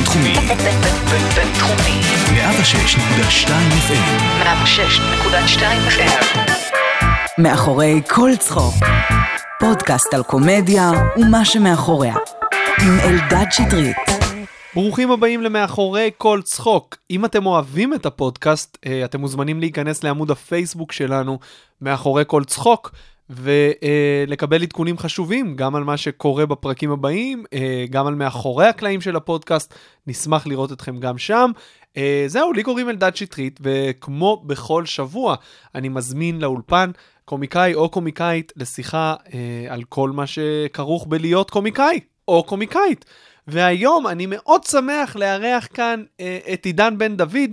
בינתחומי. בינתחומי. 106.2 FM. 106.2 FM. מאחורי כל צחוק. פודקאסט על קומדיה ומה שמאחוריה. עם אלדד שטרית. ברוכים הבאים למאחורי כל צחוק. אם אתם אוהבים את הפודקאסט, אה, אתם מוזמנים להיכנס לעמוד הפייסבוק שלנו, מאחורי כל צחוק, ולקבל עדכונים חשובים, גם על מה שקורה בפרקים הבאים, אה, גם על מאחורי הקלעים של הפודקאסט. נשמח לראות אתכם גם שם. אה, זהו, לי קוראים אלדד שטרית, וכמו בכל שבוע, אני מזמין לאולפן קומיקאי או קומיקאית לשיחה על כל מה שכרוך בלהיות קומיקאי או קומיקאית. והיום אני מאוד שמח לארח כאן אה, את עידן בן דוד,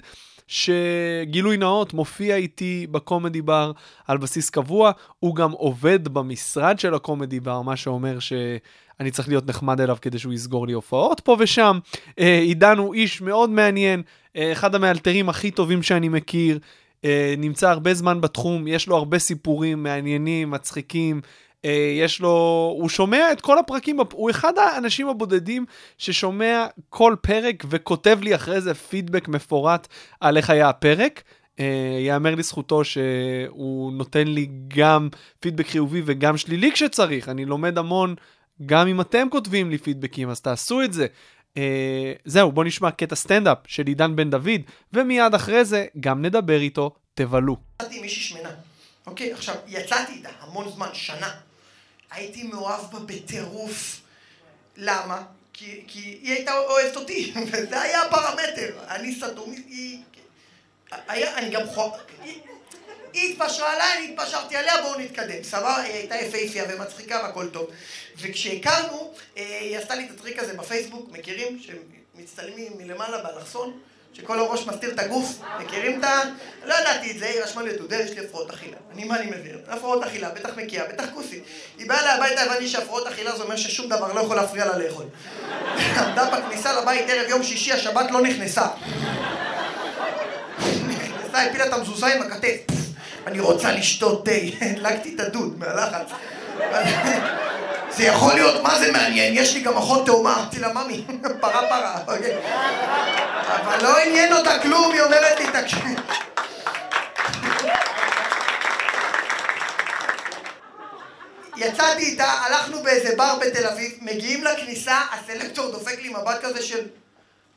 שגילוי נאות מופיע איתי בקומדי בר על בסיס קבוע, הוא גם עובד במשרד של הקומדי בר, מה שאומר שאני צריך להיות נחמד אליו כדי שהוא יסגור לי הופעות פה ושם. אה, עידן הוא איש מאוד מעניין, אה, אחד המאלתרים הכי טובים שאני מכיר, אה, נמצא הרבה זמן בתחום, יש לו הרבה סיפורים מעניינים, מצחיקים. אה, יש לו, הוא שומע את כל הפרקים, הוא אחד האנשים הבודדים ששומע כל פרק וכותב לי אחרי זה פידבק מפורט על איך היה הפרק. אה, יאמר לזכותו שהוא נותן לי גם פידבק חיובי וגם שלילי כשצריך, אני לומד המון, גם אם אתם כותבים לי פידבקים, אז תעשו את זה. Uh, זהו, בואו נשמע קטע סטנדאפ של עידן בן דוד, ומיד אחרי זה גם נדבר איתו, תבלו. יצאתי עם מישהי שמנה, אוקיי? עכשיו, יצאתי איתה המון זמן, שנה. הייתי מאוהב בה בטירוף. למה? כי, כי היא הייתה אוהבת אותי, וזה היה הפרמטר. אני סתום, היא... היה, אני גם חו... היא, היא התפשרה עליי, אני התפשרתי עליה, בואו נתקדם. סבבה, היא הייתה יפהפייה ומצחיקה והכל טוב. וכשהכרנו, אה, היא עשתה לי את הטריק הזה בפייסבוק, מכירים? שמצטלמים מלמעלה באלכסון. שכל הראש מסתיר את הגוף, מכירים את ה... לא ידעתי את זה, היא רשמה לי לתעודר, יש לי הפרעות אכילה. אני, מה אני מבין? הפרעות אכילה, בטח מקיאה, בטח כוסית. היא באה אליי הביתה, הבנתי שהפרעות אכילה זה אומר ששום דבר לא יכול להפריע לה לאכול. עמדה בכניסה לבית ערב יום שישי, השבת לא נכנסה. נכנסה, הפילה את המזוזה עם הכתף. אני רוצה לשתות תה, הדלקתי את הדוד מהלחץ. זה יכול להיות, מה זה מעניין? יש לי גם אחות תאומה, אמרתי לה, ממי, פרה פרה, אוקיי. אבל לא עניין אותה כלום, היא אומרת לי, תקשיב. יצאתי איתה, הלכנו באיזה בר בתל אביב, מגיעים לכניסה, הסלקטור דופק לי מבט כזה של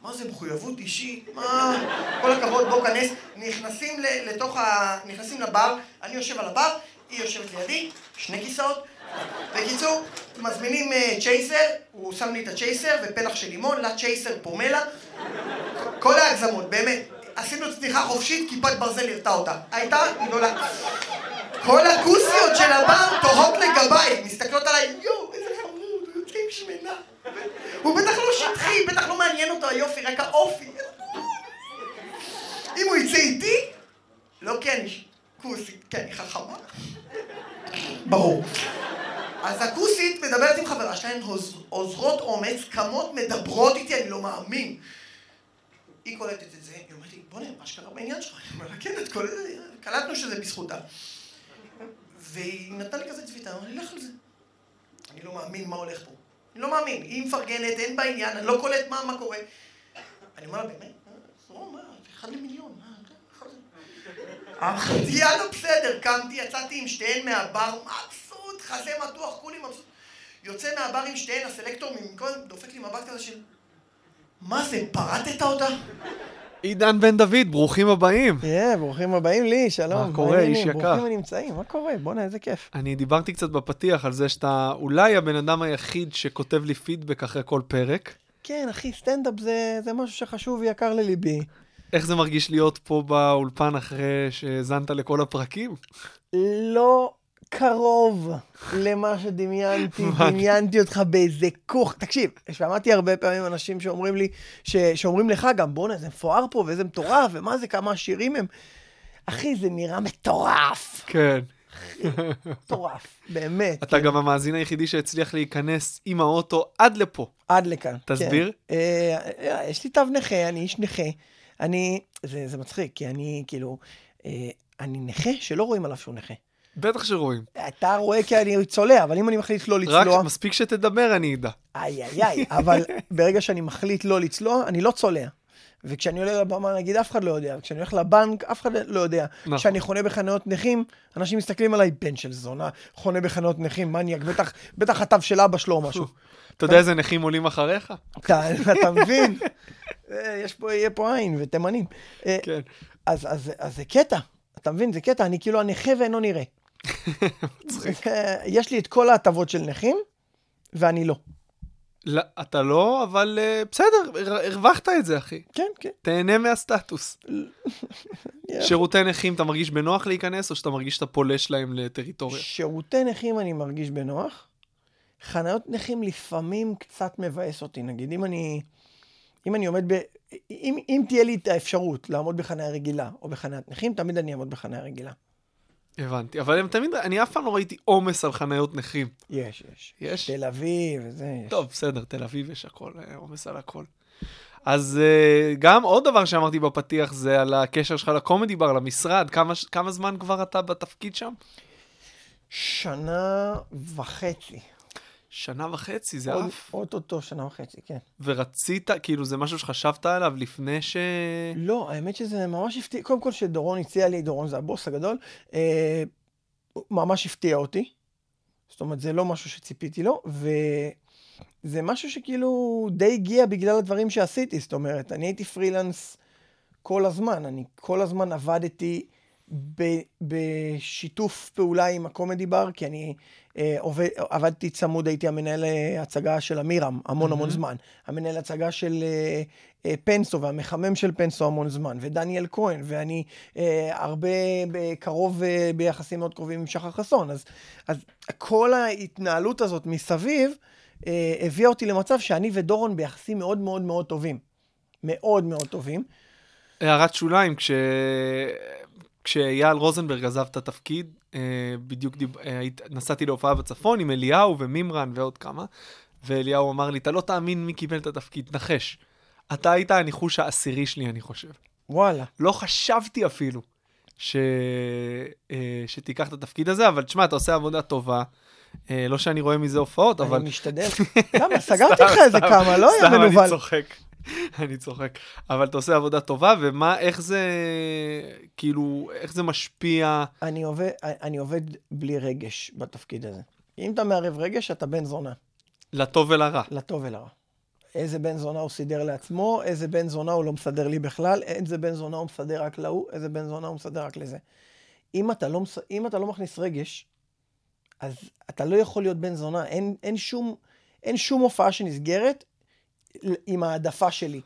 מה זה מחויבות אישית? מה? כל הכבוד, בוא כנס. נכנסים לתוך ה... נכנסים לבר, אני יושב על הבר, היא יושבת לידי, שני כיסאות. בקיצור, מזמינים צ'ייסר, הוא שם לי את הצ'ייסר ופלח של לימון, לצ'ייסר פומלה. כל ההגזמות, באמת. עשינו צניחה חופשית, כיפת ברזל הרתה אותה. הייתה גדולה. כל הכוסיות של הבר תוהות לגביי, מסתכלות עליי, יואו, איזה חמוד, הוא יוצא עם שמנה. הוא בטח לא שטחי, בטח לא מעניין אותו היופי, רק האופי. אם הוא יצא איתי, לא כוסית, כי אני חכמה. ברור. אז הכוסית מדברת עם חברה שלהן, עוזרות אומץ, קמות, מדברות איתי, אני לא מאמין. היא קולטת את זה, היא אומרת לי, בוא'נה, מה שקרה בעניין שלך? אני אומר לה, כן, את קולטת, קלטנו שזה בזכותה. והיא נתנה לי כזה צביטה, אמרה לי, לך על זה. אני לא מאמין מה הולך פה. אני לא מאמין, היא מפרגנת, אין בעניין, אני לא קולט מה, מה קורה. אני אומר לה, באמת? זרום, מה, אחד למיליון, מה, אמרתי, יאללה, בסדר, קמתי, יצאתי עם שתיהן מהבר, מבסוט, חזה מתוח, כולי מבסוט. יוצא מהבר עם שתיהן, הסלקטור ממקום דופק לי מבט כזה של... מה זה, פרטת אותה? עידן בן דוד, ברוכים הבאים. כן, ברוכים הבאים לי, שלום. מה קורה, איש יקר? ברוכים הנמצאים, מה קורה? בואנה, איזה כיף. אני דיברתי קצת בפתיח על זה שאתה אולי הבן אדם היחיד שכותב לי פידבק אחרי כל פרק. כן, אחי, סטנדאפ זה, זה משהו שחשוב ויקר לליבי. איך זה מרגיש להיות פה באולפן אחרי שהאזנת לכל הפרקים? לא קרוב למה שדמיינתי, דמיינתי אותך באיזה כוך. תקשיב, שמעתי הרבה פעמים אנשים שאומרים לי, ש... שאומרים לך גם, בואנה, זה מפואר פה, ואיזה מטורף, ומה זה, כמה עשירים הם. אחי, זה נראה מטורף. כן. מטורף, באמת. אתה כן. גם המאזין היחידי שהצליח להיכנס עם האוטו עד לפה. עד לכאן, תסביר. כן. אה, אה, יש לי תו נכה, אני איש נכה. אני, זה, זה מצחיק, כי אני כאילו, אה, אני נכה שלא רואים עליו שהוא נכה. בטח שרואים. אתה רואה כי אני צולע, אבל אם אני מחליט לא רק לצלוע... מספיק שתדבר, אני אדע. איי איי איי, אבל ברגע שאני מחליט לא לצלוע, אני לא צולע. וכשאני עולה לבמה, נגיד, אף אחד לא יודע. וכשאני הולך לבנק, אף אחד לא יודע. נכון. כשאני חונה בחניות נכים, אנשים מסתכלים עליי, בן של זונה, חונה בחניות נכים, מניאק, בטח, בטח התו של אבא שלו או משהו. אתה יודע איזה נכים עולים אחריך? אתה, מבין? אה, יש פה, יהיה פה עין ותימנים. אה, כן. אז, אז, אז זה קטע, אתה מבין? זה קטע, אני כאילו הנכה ואינו נראה. אה, יש לי את כל ההטבות של נכים, ואני לא. לא, אתה לא, אבל אה, בסדר, הר- הרווחת את זה, אחי. כן, כן. תהנה מהסטטוס. שירותי נכים, אתה מרגיש בנוח להיכנס, או שאתה מרגיש שאתה פולש להם לטריטוריה? שירותי נכים אני מרגיש בנוח. חניות נכים לפעמים קצת מבאס אותי. נגיד, אם אני, אם אני עומד ב... אם, אם תהיה לי את האפשרות לעמוד בחניה רגילה או בחניית נכים, תמיד אני אעמוד בחניה רגילה. הבנתי, אבל הם תמיד, אני אף פעם לא ראיתי עומס על חניות נכים. יש, יש. יש? תל אביב וזה, יש. טוב, בסדר, תל אביב יש הכל, אה, עומס על הכל. אז אה, גם עוד דבר שאמרתי בפתיח זה על הקשר שלך לקומדי בר, למשרד. כמה, כמה זמן כבר אתה בתפקיד שם? שנה וחצי. שנה וחצי, זה עוד- עף. אוטוטו שנה וחצי, כן. ורצית, כאילו, זה משהו שחשבת עליו לפני ש... לא, האמת שזה ממש הפתיע, קודם כל שדורון הציע לי, דורון זה הבוס הגדול, אה, ממש הפתיע אותי. זאת אומרת, זה לא משהו שציפיתי לו, וזה משהו שכאילו די הגיע בגלל הדברים שעשיתי. זאת אומרת, אני הייתי פרילנס כל הזמן, אני כל הזמן עבדתי בשיתוף פעולה עם הקומדי בר, כי אני אה, עובד, עבדתי צמוד, הייתי המנהל אה, הצגה של אמירם המון המון מהמם. זמן. המנהל הצגה של אה, אה, פנסו והמחמם של פנסו המון זמן, ודניאל כהן, ואני אה, הרבה ב- קרוב אה, ביחסים מאוד קרובים עם שחר חסון. אז, אז כל ההתנהלות הזאת מסביב אה, הביאה אותי למצב שאני ודורון ביחסים מאוד מאוד מאוד טובים. מאוד מאוד טובים. הערת שוליים, כש... כשאייל רוזנברג עזב את התפקיד, אה, בדיוק דיב... אה, נסעתי להופעה בצפון עם אליהו ומימרן ועוד כמה, ואליהו אמר לי, אתה לא תאמין מי קיבל את התפקיד, נחש. אתה היית הניחוש העשירי שלי, אני חושב. וואלה. לא חשבתי אפילו ש... אה, שתיקח את התפקיד הזה, אבל תשמע, אתה עושה עבודה טובה. לא שאני רואה מזה הופעות, אבל... אני משתדל. למה? סגרתי לך איזה כמה, לא היה סתם, אני מנוול. צוחק. אני צוחק. אבל אתה עושה עבודה טובה, ומה, איך זה, כאילו, איך זה משפיע? אני עובד, אני עובד בלי רגש בתפקיד הזה. אם אתה מערב רגש, אתה בן זונה, לטוב ולרע. לטוב ולרע. איזה בן זונה הוא סידר לעצמו, איזה בן זונה הוא לא מסדר לי בכלל, איזה בן זונה הוא מסדר רק להוא, איזה בן זונה הוא מסדר רק לזה. אם אתה לא, אם אתה לא מכניס רגש, אז אתה לא יכול להיות בן זונה. אין, אין, שום, אין שום הופעה שנסגרת עם העדפה שלי.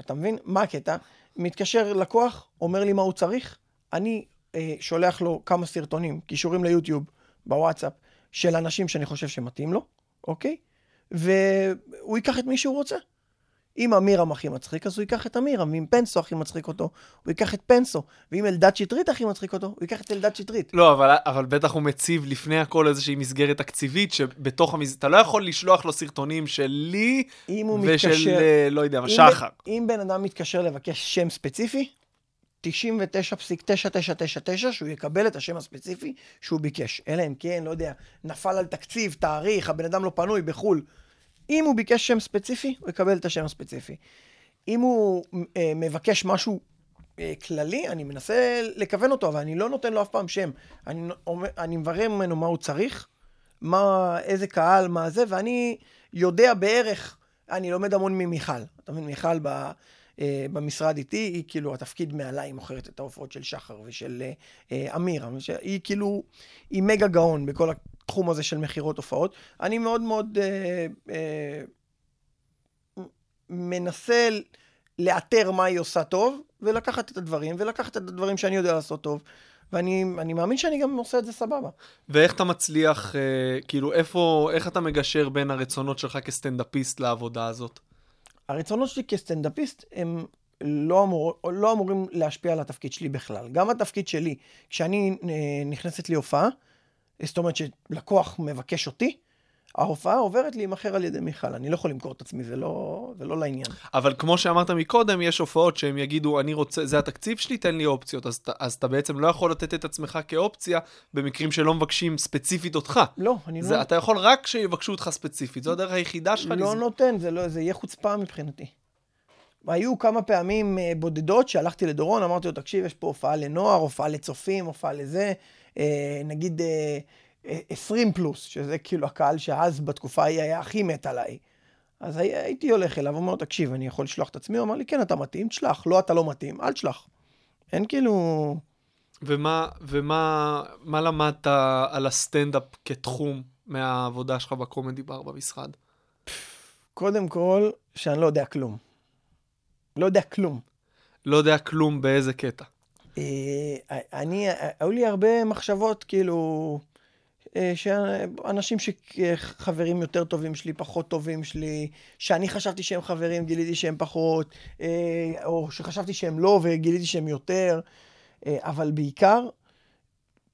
אתה מבין? מה הקטע? מתקשר לקוח, אומר לי מה הוא צריך, אני אה, שולח לו כמה סרטונים, קישורים ליוטיוב, בוואטסאפ, של אנשים שאני חושב שמתאים לו, אוקיי? והוא ייקח את מי שהוא רוצה. אם אמירם הכי מצחיק, אז הוא ייקח את אמירם, ואם פנסו הכי מצחיק אותו, הוא ייקח את פנסו, ואם אלדד שטרית הכי מצחיק אותו, הוא ייקח את אלדד שטרית. לא, אבל, אבל בטח הוא מציב לפני הכל איזושהי מסגרת תקציבית, שבתוך המסגרת, אתה לא יכול לשלוח לו סרטונים של לי אם הוא ושל, מתקשר... אה, לא יודע אם שחר. ב- אם בן אדם מתקשר לבקש שם ספציפי, 99.9999 שהוא יקבל את השם הספציפי שהוא ביקש. אלא אם כן, לא יודע, נפל על תקציב, תאריך, הבן אדם לא פנוי בחו"ל. אם הוא ביקש שם ספציפי, הוא יקבל את השם הספציפי. אם הוא אה, מבקש משהו אה, כללי, אני מנסה לכוון אותו, אבל אני לא נותן לו אף פעם שם. אני, אני מברר ממנו מה הוא צריך, מה, איזה קהל, מה זה, ואני יודע בערך, אני לומד המון ממיכל. אתה מבין, מיכל ב, אה, במשרד איתי, היא כאילו, התפקיד מעליי, היא מוכרת את ההופעות של שחר ושל אה, אה, אמיר. היא כאילו, היא מגה גאון בכל התחום הזה של מכירות הופעות. אני מאוד מאוד אה, אה, מנסה לאתר מה היא עושה טוב, ולקחת את הדברים, ולקחת את הדברים שאני יודע לעשות טוב. ואני אני מאמין שאני גם עושה את זה סבבה. ואיך אתה מצליח, אה, כאילו, איפה, איך אתה מגשר בין הרצונות שלך כסטנדאפיסט לעבודה הזאת? הרצונות שלי כסטנדאפיסט הם לא, אמור, לא אמורים להשפיע על התפקיד שלי בכלל. גם התפקיד שלי, כשאני אה, נכנסת לי הופעה, זאת אומרת שלקוח מבקש אותי, ההופעה עוברת להימכר על ידי מיכל, אני לא יכול למכור את עצמי, זה לא, זה לא לעניין. אבל כמו שאמרת מקודם, יש הופעות שהם יגידו, אני רוצה, זה התקציב שלי, תן לי אופציות. אז, אז אתה בעצם לא יכול לתת את עצמך כאופציה במקרים שלא מבקשים ספציפית אותך. לא, אני זה, לא, אתה יכול רק שיבקשו אותך ספציפית, זו הדרך היחידה שלך. לא לז- נותן, זה, לא, זה יהיה חוצפה מבחינתי. היו כמה פעמים אה, בודדות שהלכתי לדורון, אמרתי לו, תקשיב, יש פה הופעה לנוער, הופעה לצופים, הופעה לזה, נגיד אה, אה, 20 פלוס, שזה כאילו הקהל שאז בתקופה ההיא היה הכי מת עליי. אז הי- הייתי הולך אליו, אומר לו, תקשיב, אני יכול לשלוח את עצמי? הוא אמר לי, כן, אתה מתאים, תשלח, לא, אתה לא מתאים, אל תשלח. אין כאילו... ומה, ומה מה למדת על הסטנדאפ כתחום מהעבודה שלך בקומדי בר במשרד? קודם כל, שאני לא יודע כלום. לא יודע כלום. לא יודע כלום באיזה קטע. אה, אני, היו לי הרבה מחשבות, כאילו, אה, שאנשים שחברים יותר טובים שלי, פחות טובים שלי, שאני חשבתי שהם חברים, גיליתי שהם פחות, אה, או שחשבתי שהם לא וגיליתי שהם יותר, אבל בעיקר,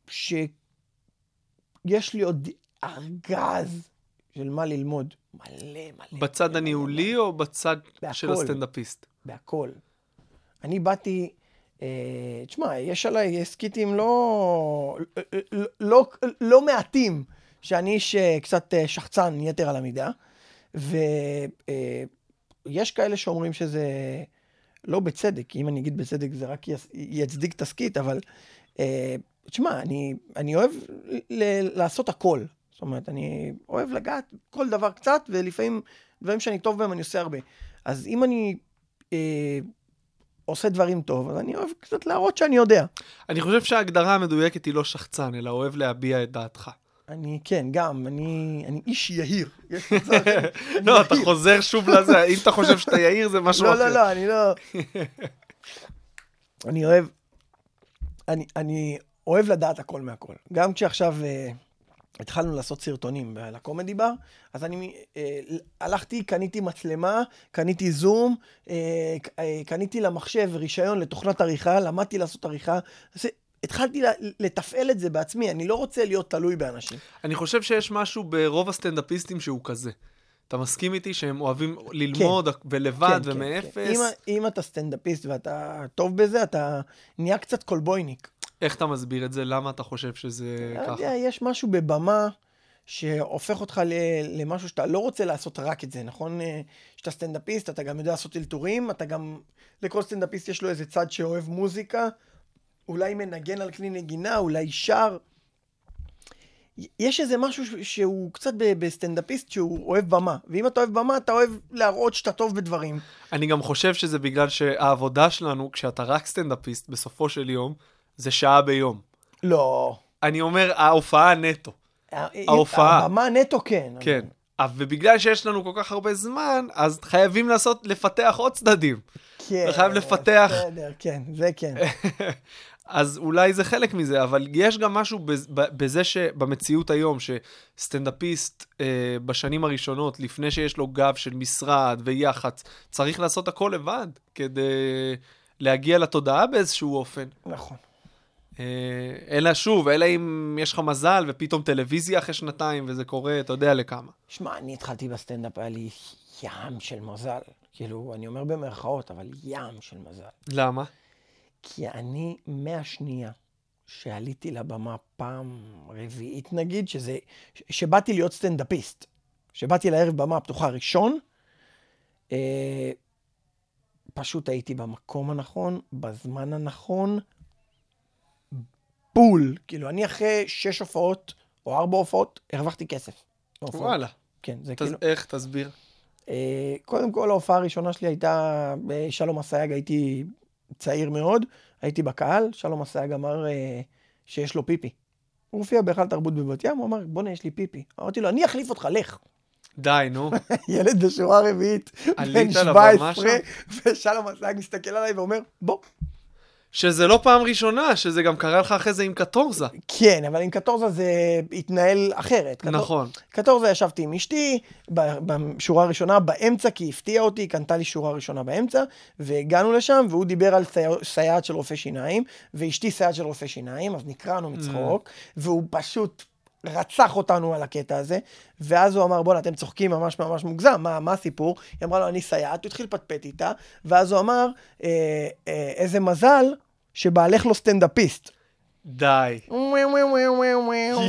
שיש לי עוד ארגז של מה ללמוד. מלא, מלא. בצד מלא, הניהולי או בצד של בהכל. הסטנדאפיסט? בהכל. אני באתי, תשמע, יש עליי סקיטים לא, לא, לא, לא מעטים, שאני איש אה, קצת אה, שחצן יתר על המידה, ויש כאלה שאומרים שזה לא בצדק, אם אני אגיד בצדק זה רק יצדיק את הסקיט, אבל אה, תשמע, אני, אני אוהב ל- לעשות הכל. זאת אומרת, אני אוהב לגעת כל דבר קצת, ולפעמים דברים שאני טוב בהם אני עושה הרבה. אז אם אני אה, עושה דברים טוב, אז אני אוהב קצת להראות שאני יודע. אני חושב שההגדרה המדויקת היא לא שחצן, אלא אוהב להביע את דעתך. אני, כן, גם, אני, אני איש יהיר. יש מצב לא, אתה יהיר. חוזר שוב לזה, אם אתה חושב שאתה יאיר זה משהו לא, אחר. לא, לא, אני לא... אני אוהב... אני, אני אוהב לדעת הכל מהכל. גם כשעכשיו אה, התחלנו לעשות סרטונים לקומדי בר, אז אני אה, הלכתי, קניתי מצלמה, קניתי זום, אה, אה, קניתי למחשב רישיון לתוכנת עריכה, למדתי לעשות עריכה. אז התחלתי לתפעל את זה בעצמי, אני לא רוצה להיות תלוי באנשים. אני חושב שיש משהו ברוב הסטנדאפיסטים שהוא כזה. אתה מסכים איתי שהם אוהבים ללמוד ולבד כן, כן, ומאפס? כן. אם, אם אתה סטנדאפיסט ואתה טוב בזה, אתה נהיה קצת כלבויניק. איך אתה מסביר את זה? למה אתה חושב שזה לא ככה? יודע, יש משהו בבמה שהופך אותך ל- למשהו שאתה לא רוצה לעשות רק את זה, נכון? אה, כשאתה סטנדאפיסט, אתה גם יודע לעשות אלתורים, אתה גם... לכל סטנדאפיסט יש לו איזה צד שאוהב מוזיקה, אולי מנגן על כלי נגינה, אולי שר. יש איזה משהו שהוא קצת בסטנדאפיסט שהוא אוהב במה, ואם אתה אוהב במה, אתה אוהב להראות שאתה טוב בדברים. אני גם חושב שזה בגלל שהעבודה שלנו, כשאתה רק סטנדאפיסט, בסופו של יום, זה שעה ביום. לא. אני אומר, ההופעה נטו. ההופעה. הבמה נטו כן. כן. אבל- ובגלל שיש לנו כל כך הרבה זמן, אז חייבים לעשות, לפתח עוד צדדים. כן. חייב לפתח. בסדר, כן, זה כן. אז אולי זה חלק מזה, אבל יש גם משהו בזה שבמציאות היום, שסטנדאפיסט אה, בשנים הראשונות, לפני שיש לו גב של משרד ויח"צ, צריך לעשות הכל לבד כדי להגיע לתודעה באיזשהו אופן. נכון. אה, אלא שוב, אלא אם יש לך מזל ופתאום טלוויזיה אחרי שנתיים וזה קורה, אתה יודע לכמה. שמע, אני התחלתי בסטנדאפ, היה לי ים של מזל. כאילו, אני אומר במרכאות, אבל ים של מזל. למה? כי אני, מהשנייה שעליתי לבמה פעם רביעית, נגיד, שזה, שבאתי להיות סטנדאפיסט, שבאתי לערב במה הפתוחה הראשון, אה, פשוט הייתי במקום הנכון, בזמן הנכון, בול. כאילו, אני אחרי שש הופעות, או ארבע הופעות, הרווחתי כסף. וואלה. כן, זה. כאילו... איך? תסביר. אה, קודם כל, ההופעה הראשונה שלי הייתה בשלום אסייג, הייתי צעיר מאוד, הייתי בקהל, שלום אסייג אמר אה, שיש לו פיפי. הוא הופיע בהיכל תרבות בבת ים, הוא אמר, בוא'נה, יש לי פיפי. אמרתי לו, אני אחליף אותך, לך. די, נו. ילד בשורה רביעית, בן לבמה 17, ושלום אסייג מסתכל עליי ואומר, בוא. שזה לא פעם ראשונה, שזה גם קרה לך אחרי זה עם קטורזה. כן, אבל עם קטורזה זה התנהל אחרת. קטור- נכון. קטורזה ישבתי עם אשתי בשורה הראשונה באמצע, כי היא הפתיעה אותי, היא קנתה לי שורה ראשונה באמצע, והגענו לשם, והוא דיבר על סי- סייעת של רופא שיניים, ואשתי סייעת של רופא שיניים, אז נקרענו מצחוק, והוא פשוט רצח אותנו על הקטע הזה, ואז הוא אמר, בואנה, אתם צוחקים ממש ממש מוגזם, מה, מה הסיפור? היא אמרה לו, אני סייעת, הוא התחיל לפטפט איתה, ואז הוא אמר, אה, אה, איזה מזל שבעלך לא סטנדאפיסט. די.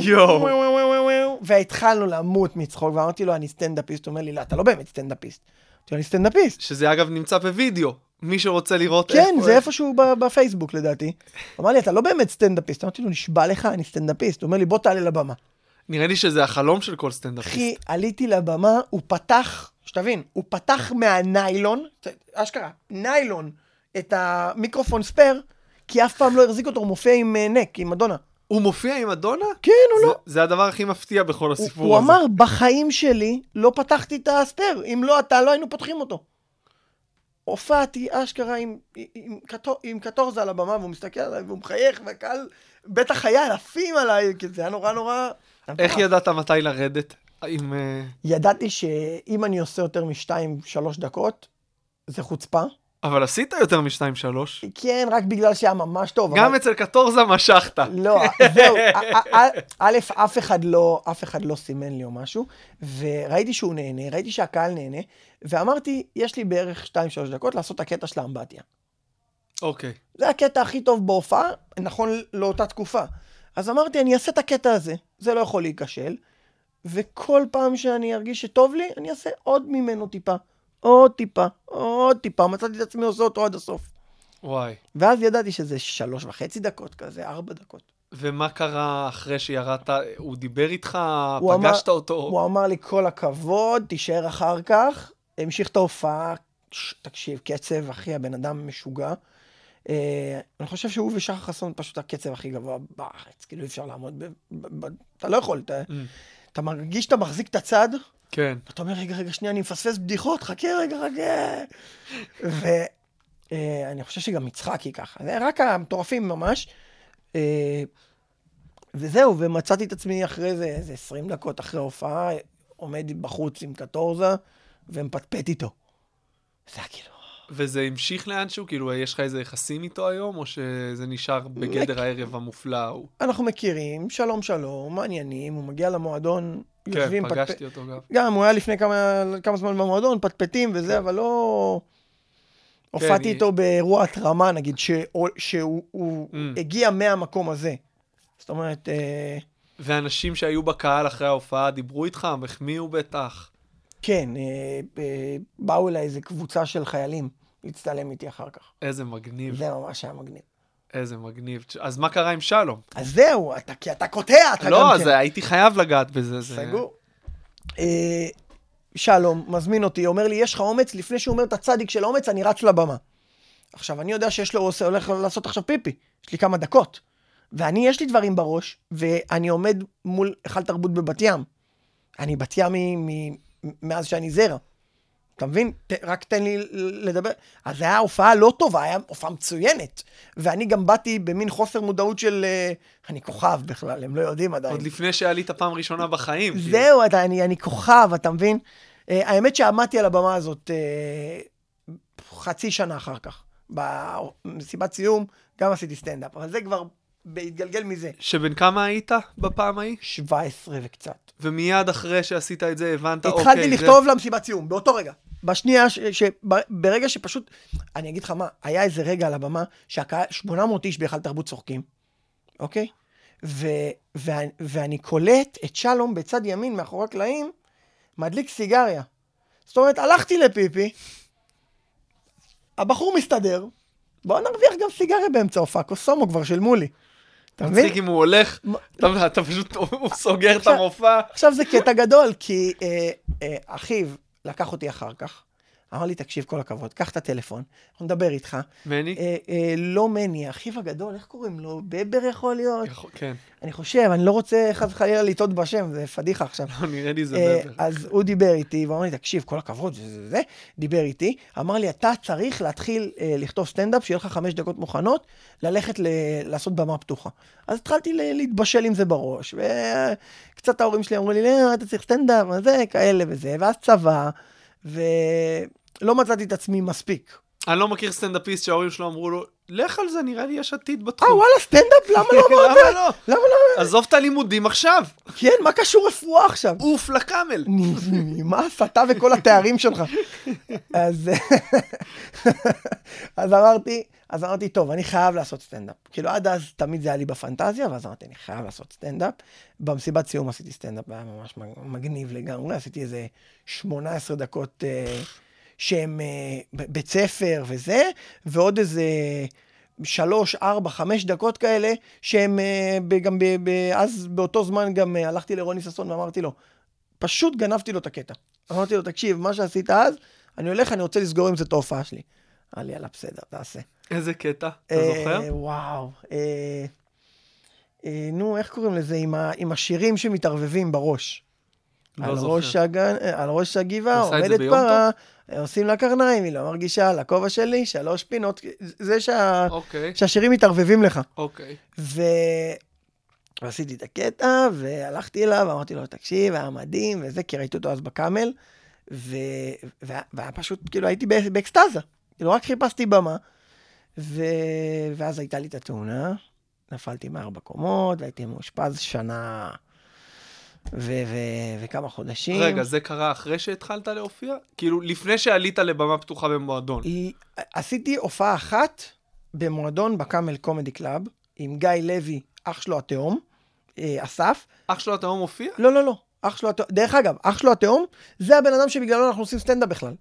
יואו. והתחלנו למות מצחוק, ואמרתי לו, אני סטנדאפיסט, הוא אומר לי, לא, אתה לא באמת סטנדאפיסט. אמרתי לו, אני סטנדאפיסט. שזה אגב נמצא בווידאו. מי שרוצה לראות כן, זה איפשהו בפייסבוק לדעתי. הוא אמר לי, אתה לא באמת סטנדאפיסט. אמרתי לו, נשבע לך, אני סטנדאפיסט. הוא אומר לי, בוא תעלה לבמה. נראה לי שזה החלום של כל סטנדאפיסט. אחי, עליתי לבמה, הוא פתח, שתבין, הוא פתח מהניילון, אשכרה, ניילון, את המיקרופון spare, כי אף פעם לא החזיק אותו, הוא מופיע עם אה, נק, עם מדונה. הוא מופיע עם מדונה? כן או זה- לא? זה הדבר הכי מפתיע בכל הוא, הסיפור הוא הזה. אמר, בחיים שלי לא פתחתי את הספייר, אם לא אתה, לא היינו פותחים אותו. הופעתי אשכרה עם, עם, קטור, עם קטורזה על הבמה, והוא מסתכל עליי והוא מחייך, והקהל בטח היה אלפים עליי, כי זה היה נורא נורא... איך ידעת מתי לרדת? עם... אה, ידעתי שאם אני עושה יותר משתיים, שלוש דקות, זה חוצפה. אבל עשית יותר משתיים שלוש. כן, רק בגלל שהיה ממש טוב. גם אבל... אצל קטורזה משכת. לא, זהו, א', אף אחד לא, אף אחד לא סימן לי או משהו, וראיתי שהוא נהנה, ראיתי שהקהל נהנה, ואמרתי, יש לי בערך 2-3 דקות לעשות את הקטע של האמבטיה. אוקיי. זה הקטע הכי טוב בהופעה, נכון לאותה תקופה. אז אמרתי, אני אעשה את הקטע הזה, זה לא יכול להיכשל, וכל פעם שאני ארגיש שטוב לי, אני אעשה עוד ממנו טיפה, עוד טיפה, עוד טיפה, מצאתי את עצמי עושה אותו עד הסוף. וואי. ואז ידעתי שזה שלוש וחצי דקות כזה, ארבע דקות. ומה קרה אחרי שירדת? הוא דיבר איתך? הוא אמר- פגשת אותו? הוא אמר לי, כל הכבוד, תישאר אחר כך. המשיך את ההופעה, ש- תקשיב, קצב, אחי, הבן אדם משוגע. אה, אני חושב שהוא ושחר חסון פשוט הקצב הכי גבוה בארץ. כאילו, אי אפשר לעמוד ב... ב, ב אתה לא יכול, אתה, Mm. אתה מרגיש שאתה מחזיק את הצד, כן. אתה אומר, רגע, רגע, שנייה, אני מפספס בדיחות, חכה רגע, חכה. ואני חושב שגם יצחקי ככה, זה רק המטורפים ממש. אה, וזהו, ומצאתי את עצמי אחרי זה, איזה 20 דקות אחרי ההופעה, עומד בחוץ עם קטורזה ומפטפט איתו. זה היה כאילו... וזה המשיך לאנשהו? כאילו, יש לך איזה יחסים איתו היום, או שזה נשאר בגדר הערב המופלא ההוא? אנחנו מכירים, שלום שלום, מעניינים, הוא מגיע למועדון, כן, יושבים, פטפט- פגשתי אותו גם. גם, הוא היה לפני כמה, כמה זמן במועדון, פטפטים וזה, אבל לא... הופעתי היא- איתו באירוע התרמה, נגיד, שהוא, שהוא הוא Mm. הגיע מהמקום הזה. זאת אומרת, אה, ואנשים שהיו בקהל אחרי ההופעה דיברו איתך? החמיאו בטח. כן, אה, אה, באו אליי איזה קבוצה של חיילים להצטלם איתי אחר כך. איזה מגניב, זה ממש היה מגניב. איזה מגניב. אז מה קרה עם שלום? אז זהו, אתה, כי אתה קוטע, אתה גם לא, כן. אז הייתי חייב לגעת בזה. זה- סגור. אה, שלום, מזמין אותי, אומר לי, יש לך אומץ? לפני שהוא אומר את הצדיק של האומץ, אני רץ לבמה. עכשיו, אני יודע שיש לו, הוא הולך לעשות עכשיו פיפי. יש לי כמה דקות. ואני, יש לי דברים בראש, ואני עומד מול היכל תרבות בבת ים. אני בת ים מ- מאז שאני זרע. אתה מבין? ת, רק תן לי לדבר. אז זו הייתה הופעה לא טובה, הייתה הופעה מצוינת. ואני גם באתי במין חוסר מודעות של... אה, אני כוכב בכלל, הם לא יודעים עדיין. עוד לפני שעלית פעם ראשנה בחיים. כאילו. זהו, אתה, אני, אני כוכב, אתה מבין? Uh, האמת שעמדתי על הבמה הזאת uh, חצי שנה אחר כך. במסיבת סיום גם עשיתי סטנדאפ, אבל זה כבר בהתגלגל מזה. שבן כמה היית בפעם ההיא? 17 וקצת. ומיד אחרי שעשית את זה הבנת, אוקיי, התחלתי זה- לכתוב למסיבת סיום, באותו רגע. בשנייה, ש, ש, ב- ברגע שפשוט, אני אגיד לך מה, היה איזה רגע על הבמה שהקהל, 800 איש בהיכל תרבות צוחקים, אוקיי? ו, ו, ואני קולט את שלום בצד ימין מאחורי הקלעים, מדליק סיגריה. זאת אומרת, הלכתי לפיפי, הבחור מסתדר, בואו נרוויח גם סיגריה באמצע ההופעה, קוסומו כבר שילמו לי. אתה מבין? מצחיק אם הוא הולך, אתה אתה פשוט הוא סוגר את עכשיו- המופע. עכשיו זה קטע גדול, כי אה, אה, אחיו לקח אותי אחר כך, אמר לי, תקשיב, כל הכבוד, קח את הטלפון, אנחנו נדבר איתך. מני? אה, אה, לא מני, אחיו הגדול, איך קוראים לו? בבר יכול להיות? יכול- כן, אני חושב, אני לא רוצה חס וחלילה לטעות בשם, זה פדיחה עכשיו. לא, נראה לי זה אה, בבר. אז הוא דיבר איתי, ואמר לי, תקשיב, כל הכבוד, זה זה זה, דיבר איתי, אמר לי, אתה צריך להתחיל אה, לכתוב סטנדאפ, שיהיה לך חמש דקות מוכנות, ללכת ל- לעשות במה פתוחה. אז התחלתי ל- להתבשל עם זה בראש, וקצת ההורים שלי אמרו לי, לא, אתה צריך סטנדאפ, זה, כאלה וזה, ואז צבא, ולא מצאתי את עצמי מספיק. אני לא מכיר סטנדאפיסט שההורים שלו אמרו לו, לך על זה, נראה לי יש עתיד אה, בתחום. וואלה, סטנדאפ? למה לא אמרת? למה לא? למה לא? עזוב את הלימודים עכשיו, כן, מה קשור רפואה עכשיו? עוף לקאמל. מה הסתה וכל התארים שלך? אז אז אמרתי, אז אמרתי, טוב, אני חייב לעשות סטנדאפ. כאילו, עד אז תמיד זה היה לי בפנטזיה, ואז אמרתי, אני חייב לעשות סטנדאפ. במסיבת סיום עשיתי סטנדאפ, היה ממש מגניב לגמרי, עשיתי איזה 18 דקות אה, שהם אה, בית ספר וזה, ועוד איזה... שלוש, ארבע, חמש דקות כאלה, שהם אה, גם ב- ב- אז באותו זמן גם אה, הלכתי לרוני ששון ואמרתי לו, פשוט גנבתי לו את הקטע. אמרתי לו, תקשיב, מה שעשית אז, אני הולך, אני רוצה לסגור עם זה את ההופעה שלי. אמר לי, יאללה, בסדר, תעשה. איזה קטע, אתה זוכר? וואו. אה, נו, איך קוראים לזה? עם, ה, עם השירים שמתערבבים בראש. לא על, זוכר. ראש הגן, על ראש הגבעה עומדת פרה, עושים לה קרניים, היא לא מרגישה, לכובע שלי, שלוש פינות. זה שה, אוקיי, שהשירים מתערבבים לך. אוקיי. ו... ועשיתי את הקטע, והלכתי אליו, ואמרתי לו, תקשיב, היה מדהים, וזה, כי ראיתי אותו אז בקאמל, ו... והיה, והיה פשוט, כאילו, הייתי בא- באקסטזה. כאילו, רק חיפשתי במה, ו... ואז הייתה לי את התאונה, נפלתי מארבע קומות, והייתי מאושפז שנה ו... ו... וכמה חודשים. רגע, זה קרה אחרי שהתחלת להופיע? כאילו, לפני שעלית לבמה פתוחה במועדון. היא- עשיתי הופעה אחת במועדון ב Camel Comedy Club, עם גיא לוי, אח שלו התאום, אה, אסף, אח שלו התאום מופיע? לא, לא, לא. אח שלו התאום, דרך אגב, אח שלו התאום, זה הבן אדם שבגללו אנחנו עושים סטנדאפ בכלל.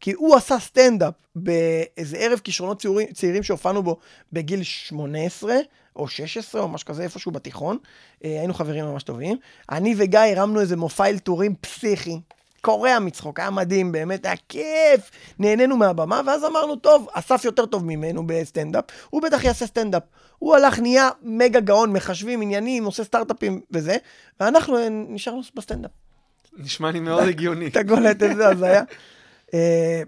כי הוא עשה סטנדאפ באיזה ערב כישרונות צעירים, צעירים שהופענו בו בגיל 18 או 16 או משהו כזה, איפשהו בתיכון. אה, היינו חברים ממש טובים. אני וגיא הרמנו איזה מופע אלתורים פסיכי. קורע מצחוק, היה מדהים, באמת, היה כיף. נהנינו מהבמה, ואז אמרנו, טוב, אסף יותר טוב ממנו בסטנדאפ, הוא בטח יעשה סטנדאפ. הוא הלך, נהיה מגה גאון, מחשבים, עניינים, עושה סטארט-אפים וזה, ואנחנו אה, נשארנו בסטנדאפ. נשמע לי מאוד הגיוני. אתה קולט את זה, אז היה. אה,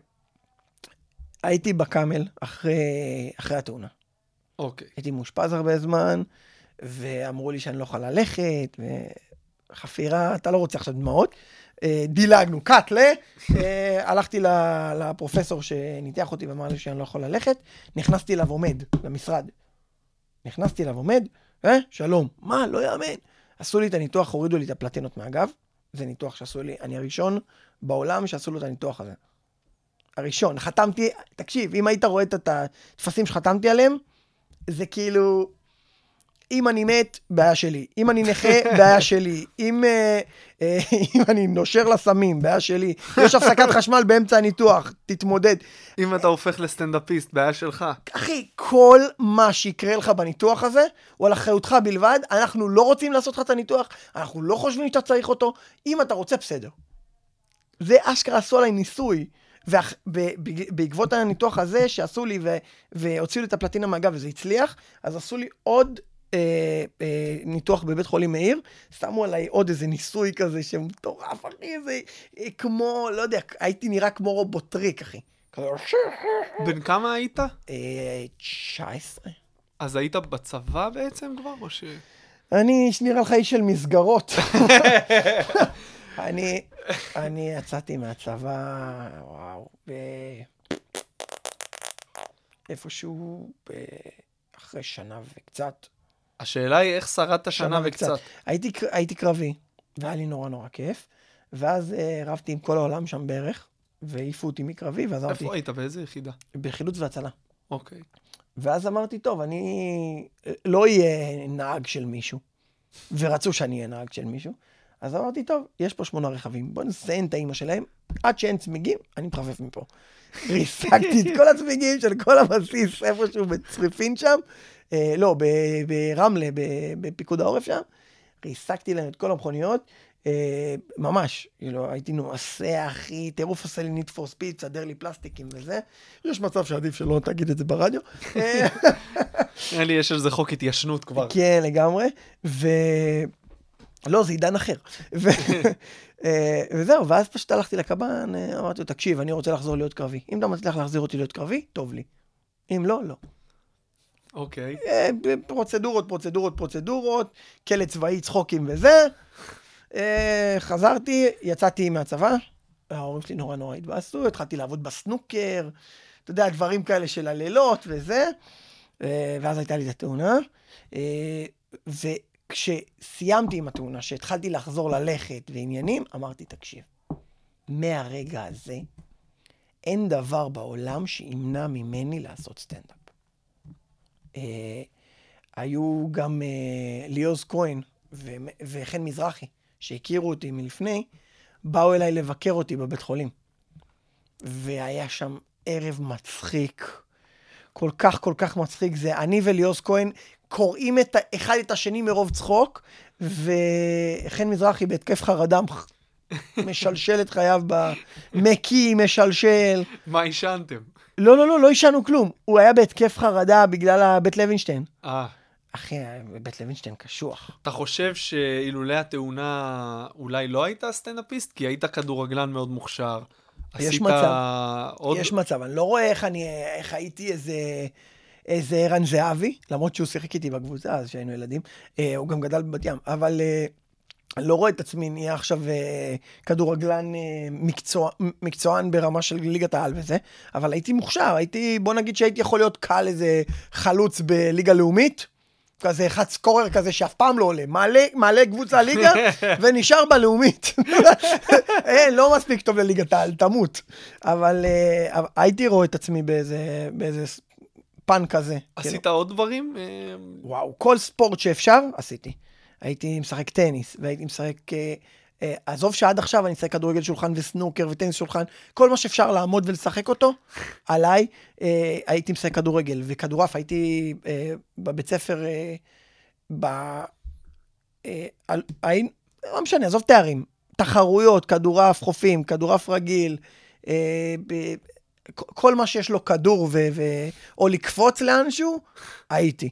הייתי בקאמל אחרי, אחרי התאונה. אוקיי. הייתי מאושפז הרבה זמן, ואמרו לי שאני לא יכול ללכת, וחפירה, אתה לא רוצה עכשיו דמעות. אה, דילגנו, קאט ל... אה, הלכתי לפרופסור שניתח אותי ואמר לי שאני לא יכול ללכת, נכנסתי אליו עומד, למשרד. נכנסתי אליו עומד, אה, שלום. מה, לא יאמן. עשו לי את הניתוח, הורידו לי את הפלטינות מהגב. זה ניתוח שעשו לי, אני הראשון בעולם שעשו לו את הניתוח הזה. הראשון, חתמתי, תקשיב, אם היית רואה את הטפסים שחתמתי עליהם, זה כאילו, אם אני מת, בעיה שלי. אם אני נכה, בעיה שלי. אם, אה, אה, אם אני נושר לסמים, בעיה שלי. יש הפסקת חשמל באמצע הניתוח, תתמודד. אם אתה הופך לסטנדאפיסט, בעיה שלך. אחי, כל מה שיקרה לך בניתוח הזה, הוא על אחריותך בלבד. אנחנו לא רוצים לעשות לך את הניתוח, אנחנו לא חושבים שאתה צריך אותו. אם אתה רוצה, בסדר. זה אשכרה עשו עליי ניסוי. ובעקבות הניתוח הזה שעשו לי ו- והוציאו לי את הפלטינה מהגב וזה הצליח, אז עשו לי עוד אה, אה, ניתוח בבית חולים מאיר, שמו עליי עוד איזה ניסוי כזה שמטורף, אחי, זה אה, כמו, לא יודע, הייתי נראה כמו רובוטריק, אחי. בן כמה היית? אה, 19. אז היית בצבא בעצם כבר, או ש... אני נראה לך איש של מסגרות. אני, אני יצאתי מהצבא, וואו, ב... איפשהו ב... אחרי שנה וקצת. השאלה היא איך שרדת שנה וקצת. הייתי, קר- הייתי קרבי, והיה לי נורא נורא כיף, ואז אה, רבתי עם כל העולם שם בערך, והעיפו אותי מקרבי, ואז אמרתי, איפה היית? באיזה יחידה? בחילוץ והצלה. אוקיי. ואז אמרתי, טוב, אני לא אהיה נהג של מישהו. ורצו שאני אהיה נהג של מישהו. אז אמרתי, טוב, יש פה שמונה רכבים, בוא נסיין את האימא שלהם, עד שאין צמיגים, אני מחפף מפה. ריסקתי את כל הצמיגים של כל הבסיס איפשהו בצריפין שם, אה, לא, ברמלה, בפיקוד העורף שם, ריסקתי להם את כל המכוניות, אה, ממש, כאילו, הייתי נוסע, אחי, טירוף עושה לי ניט פור ספיד, תסדר לי פלסטיקים וזה. יש מצב שעדיף שלא תגיד את זה ברדיו. אה, נראה לי יש על זה חוק התיישנות כבר. כן, לגמרי. ו... לא, זה עידן אחר. ו... אה, וזהו, ואז פשוט הלכתי לקב"ן, אה, אמרתי לו, תקשיב, אני רוצה לחזור להיות קרבי. אם אתה מצליח להחזיר אותי להיות קרבי, טוב לי. אם לא, לא. אוקיי. אה, פרוצדורות, פרוצדורות, פרוצדורות, כלא צבאי, צחוקים וזה. חזרתי, יצאתי מהצבא, ההורים שלי נורא נורא התבאסו, התחלתי לעבוד בסנוקר, אתה יודע, דברים כאלה של הלילות וזה. ואז הייתה לי את התאונה. אה, וכשסיימתי עם התאונה, שהתחלתי לחזור ללכת ועניינים, אמרתי, תקשיב, מהרגע הזה, אין דבר בעולם שימנע ממני לעשות סטנדאפ. אה, היו גם אה, ליאוז כהן וחן מזרחי, שהכירו אותי מלפני, באו אליי לבקר אותי בבית חולים. והיה שם ערב מצחיק, כל כך כל כך מצחיק. זה אני וליאוז כהן קוראים את, אחד את השני מרוב צחוק, וחן מזרחי בהתקף חרדה משלשל את חייו, ב- מקיא, משלשל. מה עישנתם? לא, לא, לא, לא עישנו כלום. הוא היה בהתקף חרדה בגלל הבית לוינשטיין. אה, אחי, בית לוינשטיין קשוח. אתה חושב שאילולא התאונה אולי לא היית סטנדאפיסט? כי היית כדורגלן מאוד מוכשר. יש עשית מצב. עוד... יש מצב, אני לא רואה איך אני, איך הייתי איזה, איזה ערן זהבי, למרות שהוא שיחק איתי בקבוצה אז שהיינו ילדים, אה, הוא גם גדל בבת ים, אבל אה, אני לא רואה את עצמי נהיה עכשיו אה, כדורגלן אה, מקצוע, מקצוען ברמה של ליגת העל וזה, אבל הייתי מוכשר, הייתי, בוא נגיד שהייתי יכול להיות קל איזה חלוץ בליגה לאומית. כזה אחד סקורר כזה שאף פעם לא עולה, מעלה, מעלה קבוצה ליגה ונשאר בלאומית. אין, לא מספיק טוב לליגת העל, תמות. אבל אה, הייתי רואה את עצמי באיזה, באיזה פן כזה. עשית כאילו, עוד דברים? אה, וואו, כל ספורט שאפשר, עשיתי. הייתי משחק טניס, והייתי משחק... אה, אה, עזוב שעד עכשיו אני משחק כדורגל שולחן וסנוקר וטניס שולחן, כל מה שאפשר לעמוד ולשחק אותו, עליי, אה, הייתי משחק כדורגל. וכדורעף, הייתי אה, בבית ספר, אה, ב... אה, על- היינו, לא משנה, עזוב תארים. תחרויות, כדורעף חופים, כדורעף רגיל, אה. כל מה שיש לו כדור ו... ו... או לקפוץ לאנשהו, הייתי.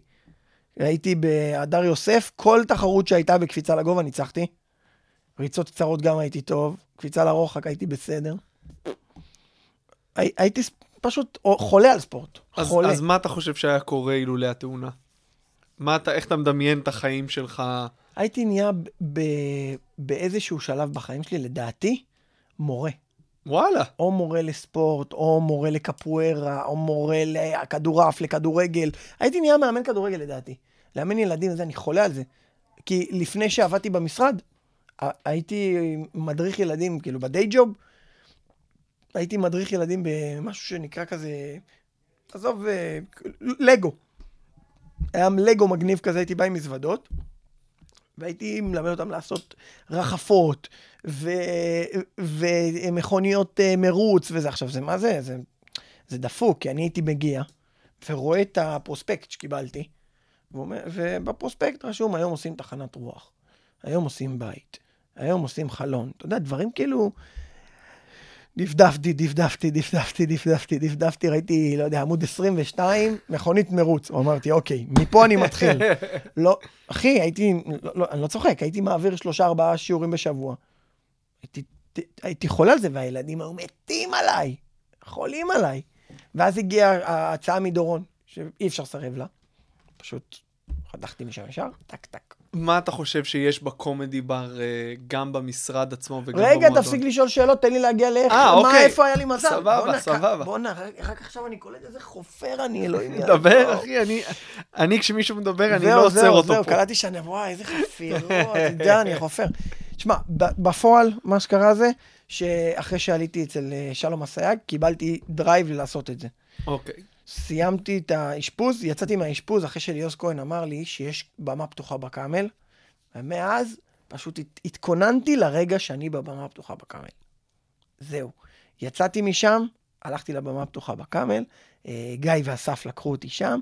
הייתי בהדר יוסף, כל תחרות שהייתה בקפיצה לגובה ניצחתי. ריצות קצרות גם הייתי טוב, קפיצה לרוחק הייתי בסדר. הי, הייתי פשוט חולה על ספורט. אז, חולה. אז מה אתה חושב שהיה קורה אילולא התאונה? מה אתה, איך אתה מדמיין את החיים שלך? הייתי נהיה ב- ב- באיזשהו שלב בחיים שלי, לדעתי, מורה. וואלה. או מורה לספורט, או מורה לקפוארה, או מורה לכדורעף, לכדורגל. הייתי נהיה מאמן כדורגל לדעתי. לאמן ילדים וזה, אני חולה על זה. כי לפני שעבדתי במשרד, הייתי מדריך ילדים, כאילו בדיי ג'וב, הייתי מדריך ילדים במשהו שנקרא כזה, עזוב, אה, לגו. היה לגו מגניב כזה, הייתי בא עם מזוודות, והייתי מלמד אותם לעשות רחפות, ו... ומכוניות אה, מרוץ וזה. עכשיו, זה מה זה? זה, זה דפוק, כי אני הייתי מגיע ורואה את הפרוספקט שקיבלתי, ובפרוספקט רשום, היום עושים תחנת רוח, היום עושים בית, היום עושים חלון. אתה יודע, דברים כאילו... דפדפתי, דפדפתי, דפדפתי, דפדפתי, דפדפתי, ראיתי, לא יודע, עמוד 22, מכונית מרוץ. אמרתי, אוקיי, מפה אני מתחיל. לא, אחי, הייתי, לא, לא, אני לא צוחק, הייתי מעביר שלושה, ארבעה שיעורים בשבוע. הייתי, הייתי חולה על זה, והילדים היו מתים עליי, חולים עליי. ואז הגיעה ההצעה מדורון, שאי אפשר לסרב לה. פשוט חתכתי משם ישר, טק טק. מה אתה חושב שיש בקומדי בר אה, גם במשרד עצמו וגם רגע, במועדון? תפסיק לשאול שאלות, תן לי להגיע לאיך, אה, מה, אוקיי. איפה היה לי מזל. סבבה, סבבה. בואנה, רק עכשיו אני קולט איזה חופר אני, אלוהים. דבר, אחי, אני, אני כשמישהו מדבר, אני זהו, לא עוצר זהו, אותו זהו, פה. קלטתי שאני, וואי, איזה חפירות, יודע, אני חופר. תשמע, בפועל, מה שקרה זה, שאחרי שעליתי אצל אה, שלום אסייג, קיבלתי drive לעשות את זה. אוקיי. סיימתי את האשפוז, יצאתי מהאשפוז אחרי שליאוס כהן אמר לי שיש במה פתוחה בקאמל, ומאז פשוט הת- התכוננתי לרגע שאני בבמה הפתוחה בקאמל. זהו. יצאתי משם, הלכתי לבמה הפתוחה בקאמל, אה, גיא ואסף לקחו אותי שם.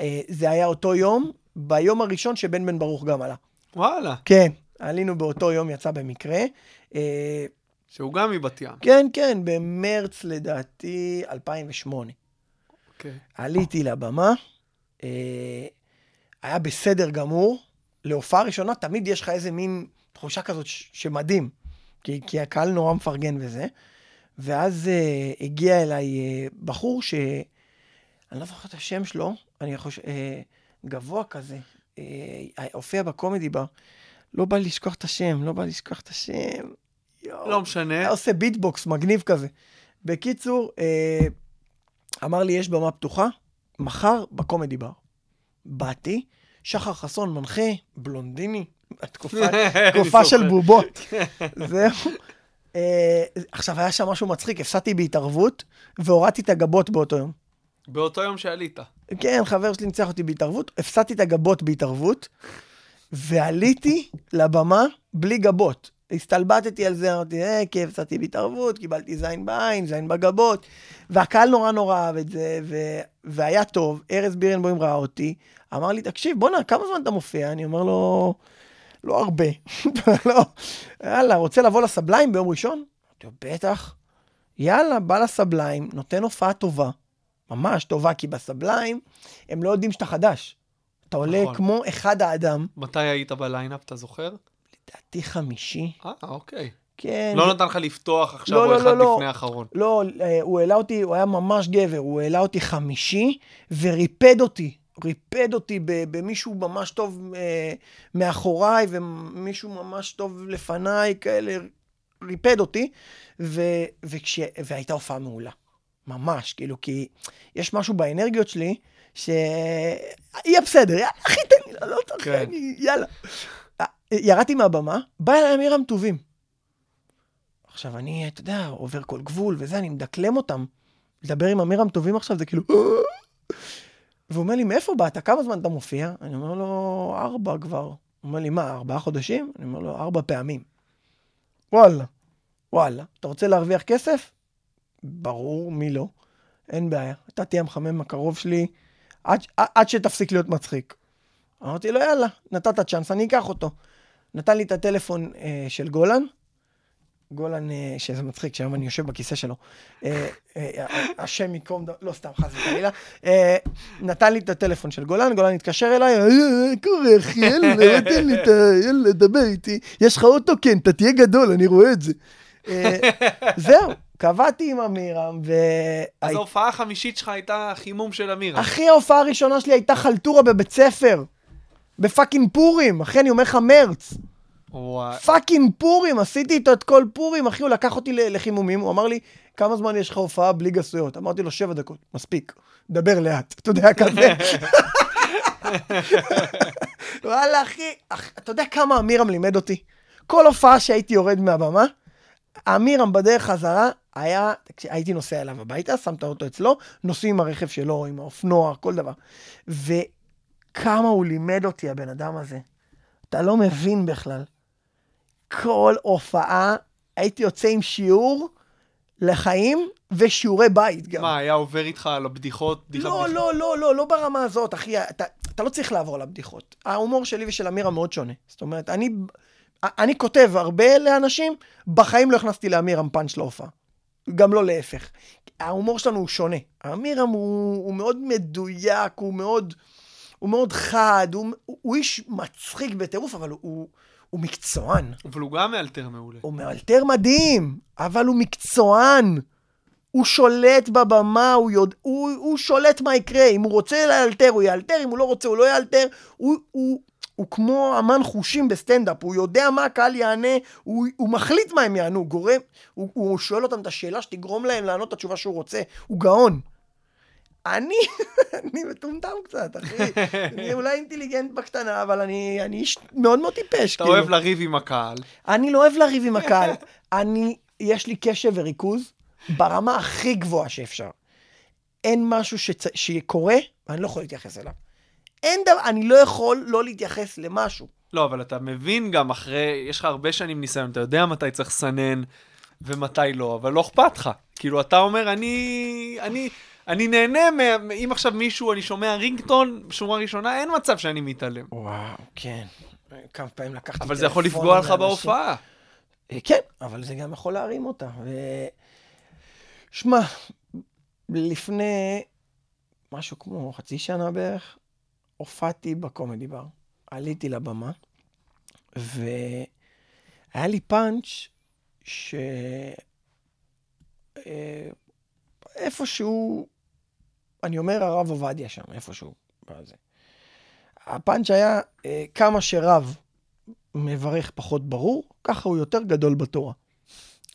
אה, זה היה אותו יום, ביום הראשון שבן בן ברוך גם עלה. וואלה, כן, עלינו באותו יום, יצא במקרה. אה, שהוא גם מבת ים. כן, כן, במרץ לדעתי 2008. אוקיי. עליתי לבמה, אה, היה בסדר גמור. להופעה ראשונה תמיד יש לך איזה מין תחושה כזאת שמדהים, כי, כי הקהל נורא מפרגן וזה. ואז אה, הגיע אליי אה, בחור ש... אני לא זוכר את השם שלו, אני חושב... אה, גבוה כזה, אה, הופיע בקומדי בר. לא בא לי לשכוח את השם, לא בא לי לשכוח את השם. יואו. לא משנה. היה עושה ביטבוקס מגניב כזה. בקיצור, אה, אמר לי, יש במה פתוחה, מחר בקומדי בר. באתי, שחר חסון מנחה, בלונדיני, התקופה תקופה של. בובות. זהו. אה, עכשיו, היה שם משהו מצחיק, הפסדתי בהתערבות, והורדתי את הגבות באותו יום. באותו יום שעלית. כן, חבר שלי ניצח אותי בהתערבות, הפסדתי את הגבות בהתערבות, ועליתי לבמה בלי גבות. הסתלבטתי על זה, אמרתי, אה, כי הפסדתי בהתערבות, קיבלתי זין בעין, זין בגבות, והקהל נורא נורא אהב את זה, ו... והיה טוב. ארז בירנבוים ראה אותי, אמר לי, תקשיב, בואנה, כמה זמן אתה מופיע? אני אומר לו, לא הרבה. לא, יאללה, רוצה לבוא לסבליים ביום ראשון? אמרתי לו, בטח. יאללה, בא לסבליים, נותן הופעה טובה. ממש טובה, כי בסבליים הם לא יודעים שאתה חדש. אתה עולה נכון. כמו אחד האדם, מתי היית בליינאפ, אתה זוכר? לדעתי חמישי. אה, אוקיי. כן. לא נתן לך לפתוח עכשיו לא, או לא, אחד לא, לא. לפני האחרון. לא, אה, הוא העלה אותי, הוא היה ממש גבר, הוא העלה אותי חמישי וריפד אותי. ריפד אותי במישהו ממש טוב אה, מאחוריי ומישהו ממש טוב לפניי, כאלה, ריפד אותי, ו, וכש, והייתה הופעה מעולה. ממש, כאילו, כי יש משהו באנרגיות שלי, שיהיה בסדר, יאללה, אחי, תן לי, לא צריך, כן. אני- יאללה. אה, ירדתי מהבמה, בא אליי אמירם טובים. עכשיו, אני, אתה יודע, עובר כל גבול וזה, אני מדקלם אותם. לדבר עם אמירם טובים עכשיו זה כאילו... והוא אומר לי, מאיפה באת? כמה זמן אתה מופיע? אני אומר לו, ארבע כבר. הוא אומר לי, מה, ארבעה חודשים? אני אומר לו, ארבע פעמים. וואלה, וואלה. אתה רוצה להרוויח כסף? ברור, מי לא? אין בעיה. אתה תהיה המחמם הקרוב שלי עד, עד שתפסיק להיות מצחיק. אמרתי לו, יאללה, נתת צ'אנס, אני אקח אותו. נתן לי את הטלפון אה, של גולן, גולן, אה, שזה מצחיק, שהיום אני יושב בכיסא שלו, אה, אה, השם ייקום, לא סתם, חס וחלילה, אה, נתן לי את הטלפון של גולן, גולן התקשר אליי, "אה, קורה אחי, יאללה, תן לי את ה... יאללה, דבר איתי, יש לך אוטו? כן, אתה תהיה גדול, אני רואה את זה. אה, זהו, קבעתי עם אמירם, ו... אז ההופעה החמישית שלך הייתה חימום של אמירה. אחי, ההופעה הראשונה שלי הייתה חלטורה בבית ספר. ב fucking פורים, אחי, אני אומר לך מרץ. וואי. fucking פורים, עשיתי איתו את כל פורים, אחי, הוא לקח אותי לחימומים, הוא אמר לי, כמה זמן יש לך הופעה בלי גסויות? אמרתי לו, שבע דקות, מספיק, דבר לאט, אתה יודע, כזה. וואלה, אחי, אח, אתה יודע כמה אמירם לימד אותי? כל הופעה שהייתי יורד מהבמה, אמירם בדרך חזרה, היה, הייתי נוסע אליו הביתה, שם את האוטו אצלו, נוסעים עם הרכב שלו, עם האופנוע, כל דבר. וכמה הוא לימד אותי, הבן אדם הזה. אתה לא מבין בכלל. כל הופעה הייתי יוצא עם שיעור לחיים ושיעורי בית גם. מה, היה עובר איתך על הבדיחות? לא, בדיחה? לא, לא, לא, לא ברמה הזאת, אחי. אתה, אתה לא צריך לעבור על הבדיחות. ההומור שלי ושל אמירה מאוד שונה. זאת אומרת, אני, אני כותב הרבה לאנשים, בחיים לא הכנסתי לאמירם פאנץ' להופעה. גם לא להפך. ההומור שלנו הוא שונה. אמירם הוא, הוא מאוד מדויק, הוא מאוד, הוא מאוד חד, הוא, הוא, הוא איש מצחיק בטירוף, אבל הוא, הוא, הוא מקצוען. אבל הוא גם מאלתר מעולה. הוא מאלתר מדהים, אבל הוא מקצוען. הוא שולט בבמה, הוא, יודע, הוא, הוא שולט מה יקרה. אם הוא רוצה לאלתר, הוא יאלתר, אם הוא לא רוצה, הוא לא יאלתר. הוא, הוא, הוא כמו אמן חושים בסטנדאפ, הוא יודע מה הקהל יענה, הוא, הוא מחליט מה הם יענו, גורם, הוא, הוא שואל אותם את השאלה שתגרום להם לענות את התשובה שהוא רוצה. הוא גאון. אני, אני מטומטם קצת, אחי. אני אולי אינטליגנט בקטנה, אבל אני, אני איש מאוד מאוד טיפש. אתה כאילו. אוהב לריב עם הקהל. אני לא אוהב לריב עם הקהל. אני, יש לי קשב וריכוז ברמה הכי גבוהה שאפשר. אין משהו שצ... שקורה, ואני לא יכול להתייחס אליו. אין דבר, אני לא יכול לא להתייחס למשהו. לא, אבל אתה מבין גם אחרי, יש לך הרבה שנים ניסיון, אתה יודע מתי צריך לסנן ומתי לא, אבל לא אכפת לך. כאילו, אתה אומר, אני, אני, אני נהנה, מה- אם עכשיו מישהו, אני שומע רינגטון, שורה ראשונה, אין מצב שאני מתעלם. וואו, כן. כמה פעמים לקחתי אבל זה יכול לפגוע לך. בהופעה. אה, כן, אבל זה גם יכול להרים אותה. ו... שמע, לפני משהו כמו חצי שנה בערך, הופעתי בקומדי בר. עליתי לבמה, והיה לי פאנץ' ש... אה, איפשהו, אני אומר הרב עובדיה שם, איפשהו. בזה. הפאנץ' היה אה, כמה שרב מברך פחות ברור, ככה הוא יותר גדול בתורה.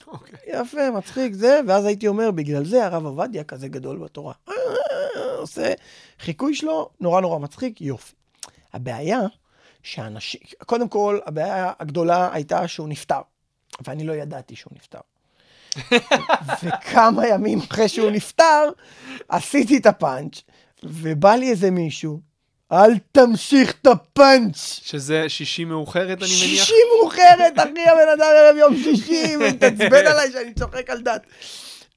אוקיי. יפה, מצחיק זה, ואז הייתי אומר, בגלל זה הרב עובדיה כזה גדול בתורה. עושה חיקוי שלו, נורא נורא מצחיק, יופי. הבעיה שאנשים, קודם כל, הבעיה הגדולה הייתה שהוא נפטר, ואני לא ידעתי שהוא נפטר. וכמה ימים אחרי שהוא נפטר, עשיתי את הפאנץ', ובא לי איזה מישהו, אל תמשיך את הפאנץ'. שזה שישי מאוחרת, אני מניח? שישי מאוחרת, אחי, הבן אדם ערב יום שישי, ומתעצבן עליי שאני צוחק על דת.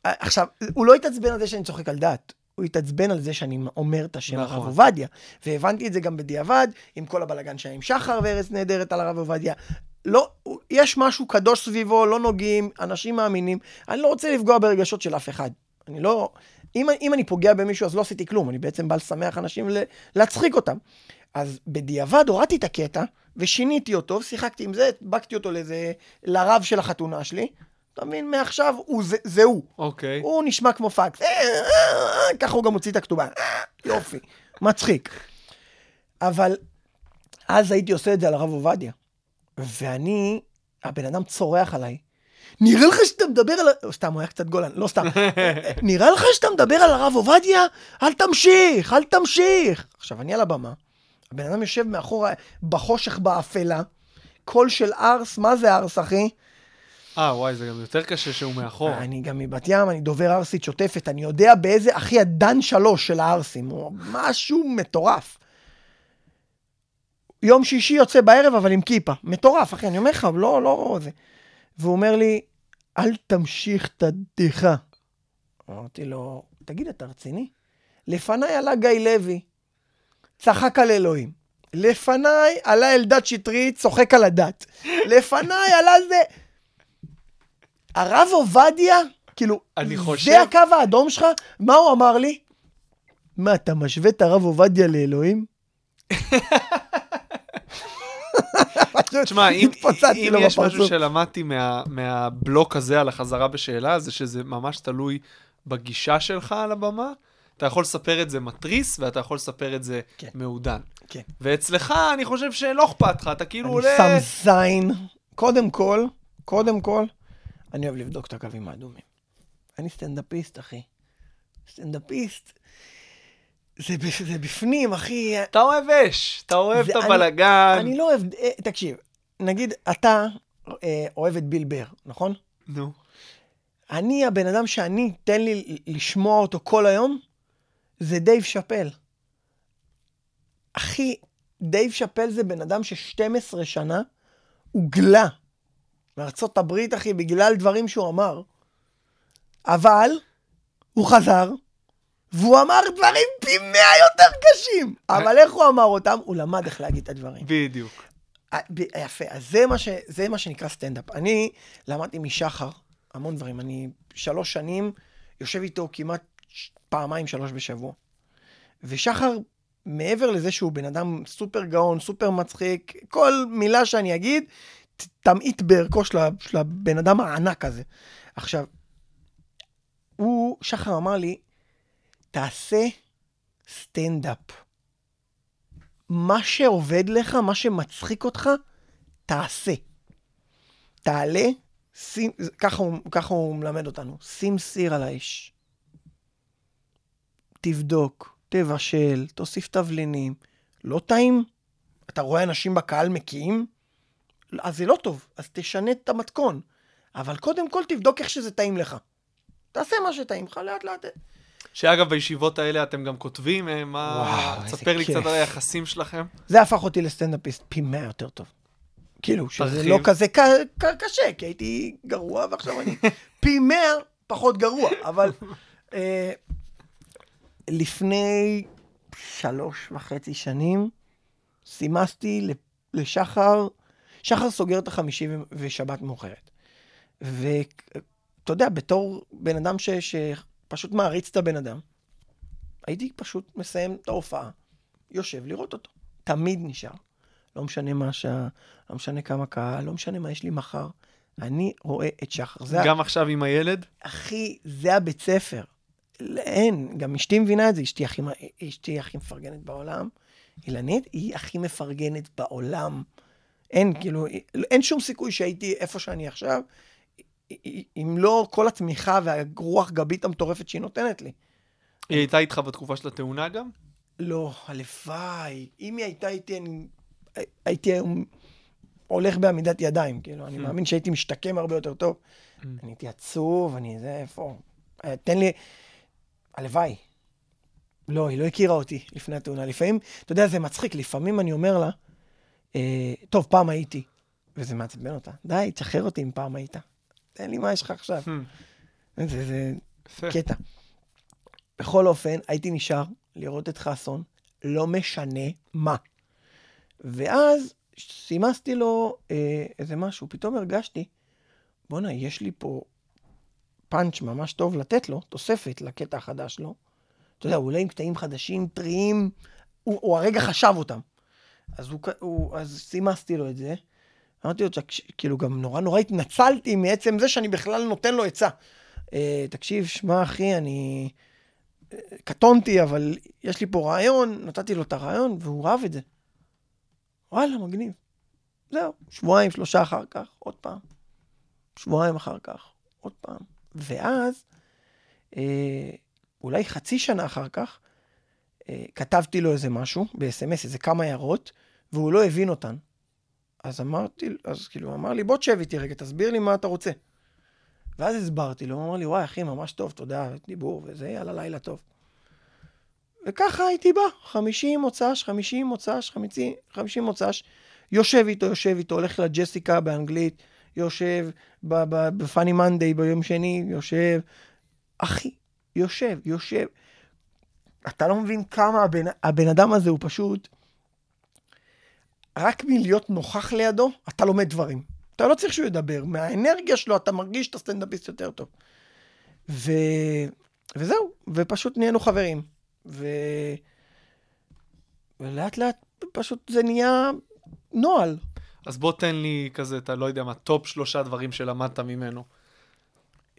עכשיו, הוא לא התעצבן על זה שאני צוחק על דת. הוא התעצבן על זה שאני אומר את השם נכון. הרב עובדיה. והבנתי את זה גם בדיעבד, עם כל הבלגן שהיה עם שחר וארץ נהדרת על הרב עובדיה. לא, יש משהו קדוש סביבו, לא נוגעים, אנשים מאמינים. אני לא רוצה לפגוע ברגשות של אף אחד. אני לא... אם, אם אני פוגע במישהו, אז לא עשיתי כלום. אני בעצם בא לשמח אנשים, ל- להצחיק אותם. אז בדיעבד הורדתי את הקטע, ושיניתי אותו, שיחקתי עם זה, הדבקתי אותו לאיזה... לרב של החתונה שלי. אתה מבין? מעכשיו הוא, זה, זה הוא. אוקיי. הוא נשמע כמו פקס. אה, אה, אה, ככה הוא גם הוציא את הכתובה. יופי, מצחיק. אבל אז הייתי עושה את זה על הרב עובדיה. ואני, הבן אדם צורח עליי. נראה לך שאתה מדבר על... סתם, הוא היה קצת גולן, לא סתם. נראה לך שאתה מדבר על הרב עובדיה? אל תמשיך, אל תמשיך. עכשיו, אני על הבמה, הבן אדם יושב מאחורה, בחושך, באפלה, קול של ארס, מה זה ארס, אחי? אה, וואי, זה גם יותר קשה שהוא מאחור. אני גם מבת ים, אני דובר ערסית שוטפת, אני יודע באיזה, אחי, הדן שלוש של הערסים, הוא משהו מטורף. יום שישי יוצא בערב, אבל עם כיפה. מטורף, אחי, אני אומר לך, לא, לא זה. והוא אומר לי, אל תמשיך את הבדיחה. אמרתי לו, תגיד, אתה רציני? לפניי עלה גיא לוי, צחק על אלוהים. לפניי עלה אלדד שטרית, צוחק על הדת. לפניי עלה זה... הרב עובדיה, כאילו, אני חושב- זה הקו האדום שלך? מה הוא אמר לי? מה, אתה משווה את הרב עובדיה לאלוהים? תשמע, אם, יש משהו. שלמדתי מה, מהבלוק הזה על החזרה בשאלה, זה שזה ממש תלוי בגישה שלך על הבמה. אתה יכול לספר את זה מתריס, ואתה יכול לספר את זה כן. מעודן. כן. ואצלך, אני חושב שלא אכפת לך, אתה כאילו אני עולה... שם זין. קודם כל, קודם כל, אני אוהב לבדוק את הקווים האדומים. אני סטנדאפיסט, אחי. סטנדאפיסט. זה, זה בפנים, אחי. אתה אוהב אש, אתה אוהב את אני- הבלגן. אני לא אוהב, אה, תקשיב, נגיד, אתה אה, אוהב את ביל בר, נכון? נו. אני, הבן אדם שאני, תן לי לשמוע אותו כל היום, זה דייב שאפל. אחי, דייב שאפל זה בן אדם ש-12 שנה הוגלה מארצות הברית, אחי, בגלל דברים שהוא אמר. אבל הוא חזר, והוא אמר דברים פי מאה יותר קשים. אבל איך הוא אמר אותם? הוא למד איך להגיד את הדברים. בדיוק. יפה, אז זה מה, ש, זה מה שנקרא סטנדאפ. אני למדתי משחר המון דברים. אני שלוש שנים יושב איתו כמעט פעמיים, שלוש בשבוע. ושחר, מעבר לזה שהוא בן אדם סופר גאון, סופר מצחיק, כל מילה שאני אגיד, תמעיט בערכו של, של הבן אדם הענק הזה. עכשיו, הוא, שחר אמר לי, תעשה סטנדאפ. מה שעובד לך, מה שמצחיק אותך, תעשה. תעלה, שים, ככה הוא, ככה הוא מלמד אותנו, שים סיר על האש. תבדוק, תבשל, תוסיף תבלינים. לא טעים? אתה רואה אנשים בקהל מקיאים? אז זה לא טוב, אז תשנה את המתכון. אבל קודם כל תבדוק איך שזה טעים לך. תעשה מה שטעים לך, לאט לאט. שאגב, בישיבות האלה אתם גם כותבים, אה, מה... וואו, תספר לי כיף. קצת על היחסים שלכם. זה הפך אותי לסטנדאפיסט פי מאה יותר טוב. כאילו, שזה תרחיב. לא כזה ק- ק- קשה, כי הייתי גרוע, ועכשיו אני פי מאה פחות גרוע, אבל אה, לפני שלוש וחצי שנים סימסתי לשחר, שחר סוגר את החמישי ושבת מאוחרת. ואתה יודע, בתור בן אדם ש- שפשוט מעריץ את הבן אדם, הייתי פשוט מסיים את ההופעה, יושב לראות אותו. תמיד נשאר. לא משנה מה השעה, לא משנה כמה קהל, לא משנה מה יש לי מחר. אני רואה את שחר. זה גם עכשיו עם הילד? אחי, זה הבית ספר. אין, גם אשתי מבינה את זה, אשתי הכי, אשתי הכי מפרגנת בעולם. אילנית היא הכי מפרגנת בעולם. אין, כאילו, אין שום סיכוי שהייתי איפה שאני עכשיו, אם לא כל התמיכה והרוח גבית המטורפת שהיא נותנת לי. היא הייתה איתך בתקופה של התאונה גם? לא, הלוואי. אם היא הייתה איתי, אני הייתי היום הולך בעמידת ידיים, כאילו, אני מאמין שהייתי משתקם הרבה יותר טוב. אני הייתי עצוב, אני זה, איפה? אה, תן לי... הלוואי. לא, היא לא הכירה אותי לפני התאונה. לפעמים, אתה יודע, זה מצחיק, לפעמים אני אומר לה, אה, טוב, פעם הייתי, וזה מעצבן אותה. די, תשחרר אותי אם פעם היית. תן לי מה יש לך עכשיו. זה, זה יפה. קטע. בכל אופן, הייתי נשאר לראות את חסון, לא משנה מה. ואז סימסתי לו אה, איזה משהו, פתאום הרגשתי, בואנה, יש לי פה פאנץ' ממש טוב לתת לו, תוספת לקטע החדש שלו. אתה יודע, הוא עולה עם קטעים חדשים, טריים, הוא, הוא הרגע חשב אותם. אז, הוא, הוא, אז סימסתי לו את זה. אמרתי לו, "תקש- כאילו, גם נורא נורא התנצלתי מעצם זה שאני בכלל נותן לו עצה. אה, תקשיב, שמע, אחי, אני אה, קטונתי, אבל יש לי פה רעיון, נתתי לו את הרעיון, והוא אהב את זה. וואלה, מגניב. זהו, שבועיים, שלושה אחר כך, עוד פעם. שבועיים אחר כך, עוד פעם. ואז, אה, אולי חצי שנה אחר כך, כתבתי לו איזה משהו, ב-SMS, איזה כמה הערות, והוא לא הבין אותן. אז אמרתי, אז כאילו, אמר לי, בוא תשב איתי רגע, תסביר לי מה אתה רוצה. ואז הסברתי לו, הוא אמר לי, וואי, אחי, ממש טוב, תודה, דיבור וזה, יאללה, לילה טוב. וככה הייתי בא, 50 מוצ"ש, 50 מוצ"ש, 50 50 מוצ"ש, יושב איתו, יושב איתו, הולך לג'סיקה באנגלית, יושב בפאני מנדיי ביום שני, יושב, אחי, יושב, יושב. אתה לא מבין כמה הבן, הבן אדם הזה הוא פשוט, רק מלהיות נוכח לידו, אתה לומד דברים. אתה לא צריך שהוא ידבר, מהאנרגיה שלו אתה מרגיש שאתה סטנדאפיסט יותר טוב. ו... וזהו, ופשוט נהיינו חברים. ו... ולאט לאט פשוט זה נהיה נוהל. אז בוא תן לי כזה, אתה לא יודע מה, top שלושה דברים שלמדת ממנו.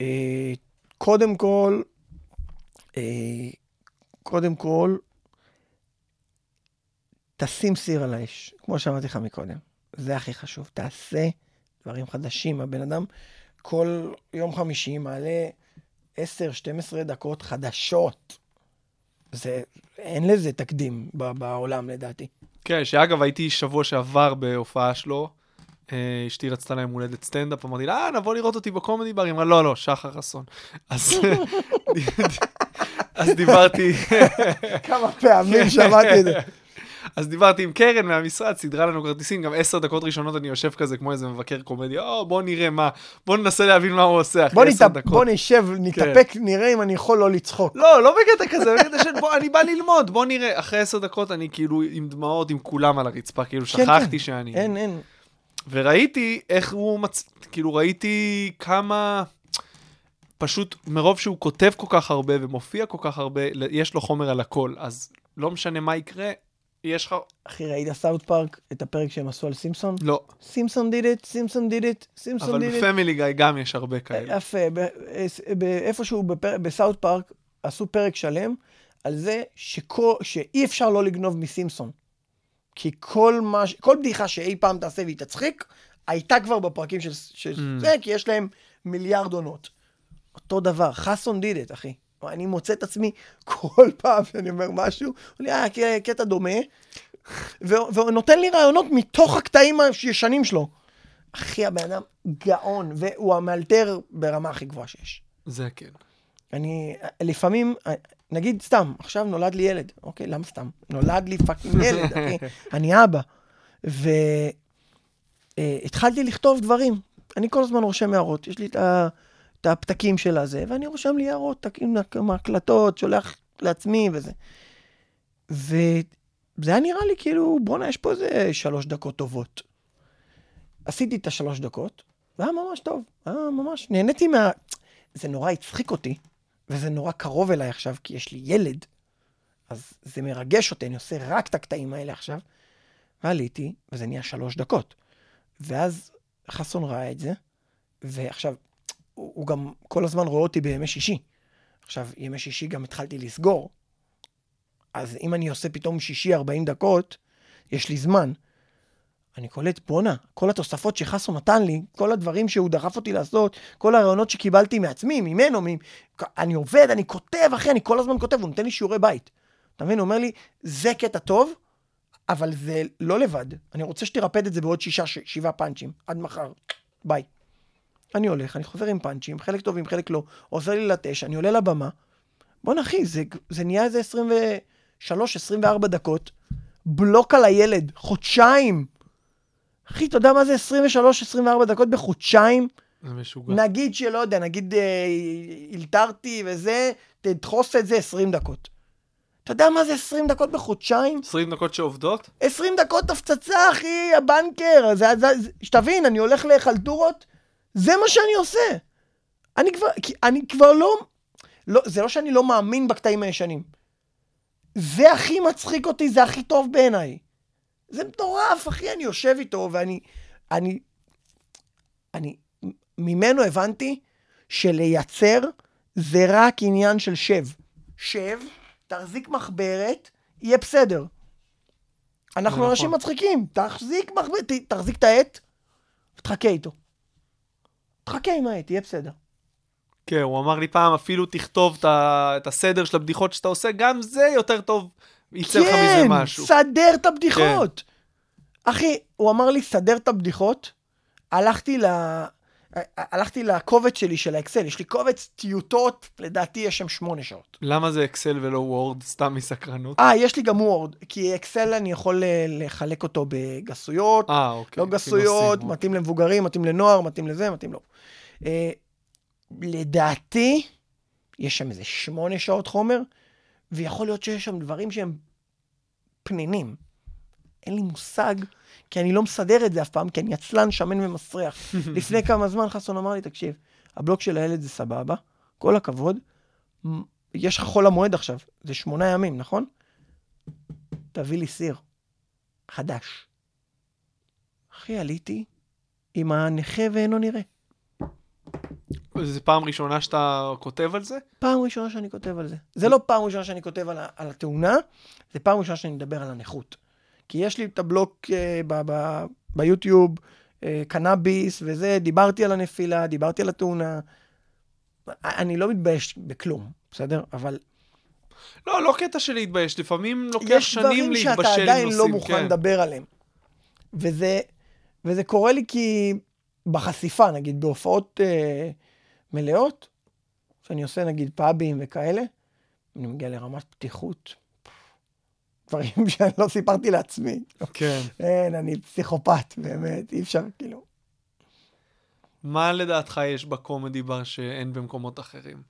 אה, קודם כל, אה, קודם כל, תשים סיר על האש, כמו שאמרתי לך מקודם. זה הכי חשוב. תעשה דברים חדשים. הבן אדם כל יום חמישי מעלה 10-12 דקות חדשות. זה, אין לזה תקדים בעולם לדעתי. כן, שאגב, הייתי שבוע שעבר בהופעה שלו. אה, אשתי רצתה להם הולדת סטנדאפ, אמרתי לה, אה, נבוא לראות אותי בקומדי בר. היא אמרה, לא, לא, שחר חסון. אז אז דיברתי, כמה פעמים שמעתי את זה. אז דיברתי עם קרן מהמשרד, סידרה לנו כרטיסים, גם עשר דקות ראשונות אני יושב כזה כמו איזה מבקר קומדיה, או, בוא נראה מה, בוא ננסה להבין מה הוא עושה אחרי עשר. דקות. בוא נשב, נתאפק, נראה אם אני יכול לא לצחוק. לא, לא בקטע כזה, בקטע של בוא, אני בא ללמוד, בוא נראה. אחרי עשר דקות אני כאילו עם דמעות, עם כולם על הרצפה, כאילו כן, שכחתי כן. שאני... אין, אין. וראיתי איך הוא מצ... כאילו ראיתי כמה... פשוט מרוב שהוא כותב כל כך הרבה ומופיע כל כך הרבה, יש לו חומר על הכל, אז לא משנה מה יקרה, יש לך... אחי, ראית סאוט פארק, את הפרק שהם עשו על סימפסון? לא. סימפסון דיד את, סימפסון דיד את, סימפסון אבל דיד את. בפמילי גיא גם יש הרבה כאלה. יפה, ב- ב- איפשהו בסאוט פארק עשו פרק שלם על זה שכל, שאי אפשר לא לגנוב מסימפסון. כי כל מה, כל בדיחה שאי פעם תעשה והיא תצחיק, הייתה כבר בפרקים של, של Mm. זה, כי יש להם מיליארד עונות. אותו דבר, חסון דיד את, אחי. אני מוצא את עצמי כל פעם שאני אומר משהו, הוא לי, אה, קטע דומה, ו- והוא נותן לי רעיונות מתוך הקטעים הישנים שלו. אחי, הבן אדם גאון, והוא המאלתר ברמה הכי גבוהה שיש. זה כן. אני, לפעמים, נגיד סתם, עכשיו נולד לי ילד, אוקיי, למה סתם? נולד לי fucking ילד, אחי, אני אבא. והתחלתי לכתוב דברים. אני כל הזמן רושם הערות, יש לי את, ה, את הפתקים של הזה, ואני רושם לי הערות, תקים הקלטות, שולח לעצמי וזה. וזה היה נראה לי כאילו, בואנה, יש פה איזה שלוש דקות טובות. עשיתי את השלוש דקות, והיה ממש טוב, היה ממש, נהניתי מה... זה נורא הצחיק אותי, וזה נורא קרוב אליי עכשיו, כי יש לי ילד, אז זה מרגש אותי, אני עושה רק את הקטעים האלה עכשיו. ועליתי, וזה נהיה שלוש דקות. ואז חסון ראה את זה, ועכשיו, הוא, הוא גם כל הזמן רואה אותי בימי שישי. עכשיו, ימי שישי גם התחלתי לסגור, אז אם אני עושה פתאום שישי 40 דקות, יש לי זמן. אני קולט, בואנה, כל התוספות שחסון נתן לי, כל הדברים שהוא דחף אותי לעשות, כל הרעיונות שקיבלתי מעצמי, ממנו, מ... אני עובד, אני כותב, אחי, אני כל הזמן כותב, הוא נותן לי שיעורי בית. אתה מבין? הוא אומר לי, זה קטע טוב, אבל זה לא לבד. אני רוצה שתרפד את זה בעוד שישה, ש... שבעה פאנצ'ים, עד מחר. ביי. אני הולך, אני חוזר עם פאנצ'ים, חלק טובים, חלק לא, עוזר לי לטש, אני עולה לבמה. בואנה, אחי, זה, זה נהיה איזה 23-24 דקות. בלוק על הילד, חודשיים. אחי, אתה יודע מה זה 23-24 דקות בחודשיים? זה משוגע. נגיד שלא יודע, נגיד אה, הילתרתי וזה, תדחוס את זה 20 דקות. אתה יודע מה זה 20 דקות בחודשיים? 20 דקות שעובדות? 20 דקות הפצצה, אחי, הבנקר. זה, זה, זה, שתבין, אני הולך לחלטורות, זה מה שאני עושה. אני כבר, אני כבר לא, לא, זה לא שאני לא מאמין בקטעים הישנים. זה הכי מצחיק אותי, זה הכי טוב בעיניי. זה מטורף, אחי, אני יושב איתו ואני, אני, אני, ממנו הבנתי שלייצר זה רק עניין של שב. שב, תחזיק מחברת, יהיה בסדר. אנחנו נכון. אנשים מצחיקים, תחזיק מחברת, תחזיק את העט, ותחכה איתו. תחכה עם העט, יהיה בסדר. כן, הוא אמר לי פעם, אפילו תכתוב את הסדר של הבדיחות שאתה עושה, גם זה יותר טוב, יצא לך מזה כן, משהו. סדר את הבדיחות. אחי, הוא אמר לי, סדר את הבדיחות, הלכתי ל... הלכתי לקובץ שלי של האקסל, יש לי קובץ טיוטות, לדעתי יש שם שמונה שעות. למה זה אקסל ולא וורד? סתם מסקרנות. אה, יש לי גם וורד, כי אקסל אני יכול אה, לחלק אותו בגסויות, אה, אוקיי. לא גסויות, בנושאים, מתאים למבוגרים, מתאים לנוער, מתאים לזה, מתאים לו. אה, לדעתי, יש שם איזה שמונה שעות חומר, ויכול להיות שיש שם דברים שהם פנינים. אין לי מושג, כי אני לא מסדר את זה אף פעם, כי אני עצלן, שמן ומסריח. לפני כמה זמן חסון אמר לי, תקשיב, הבלוק של הילד זה סבבה, כל הכבוד, יש לך חול המועד עכשיו, זה שמונה ימים, נכון? תביא לי סיר, חדש. אחי, עליתי עם הנכה ואינו נראה. זו פעם ראשונה שאתה כותב על זה? פעם ראשונה שאני כותב על זה. זה לא פעם ראשונה שאני כותב על, על התאונה, זה פעם ראשונה שאני מדבר על הנכות. כי יש לי את הבלוק אה, ביוטיוב, אה, קנאביס וזה, דיברתי על הנפילה, דיברתי על התאונה. אני לא מתבייש בכלום, בסדר? אבל לא, לא קטע של להתבייש, לפעמים לוקח יש שנים דברים להתבשל שאתה עם עדיין נושאים. לא מוכן כן. לדבר עליהם. וזה, וזה קורה לי כי בחשיפה, נגיד בהופעות אה, מלאות, שאני עושה נגיד פאבים וכאלה, אני מגיע לרמת פתיחות. דברים שאני לא סיפרתי לעצמי. כן. אין, אני פסיכופת, באמת, אי אפשר, כאילו. מה לדעתך יש בקומדי בר שאין במקומות אחרים?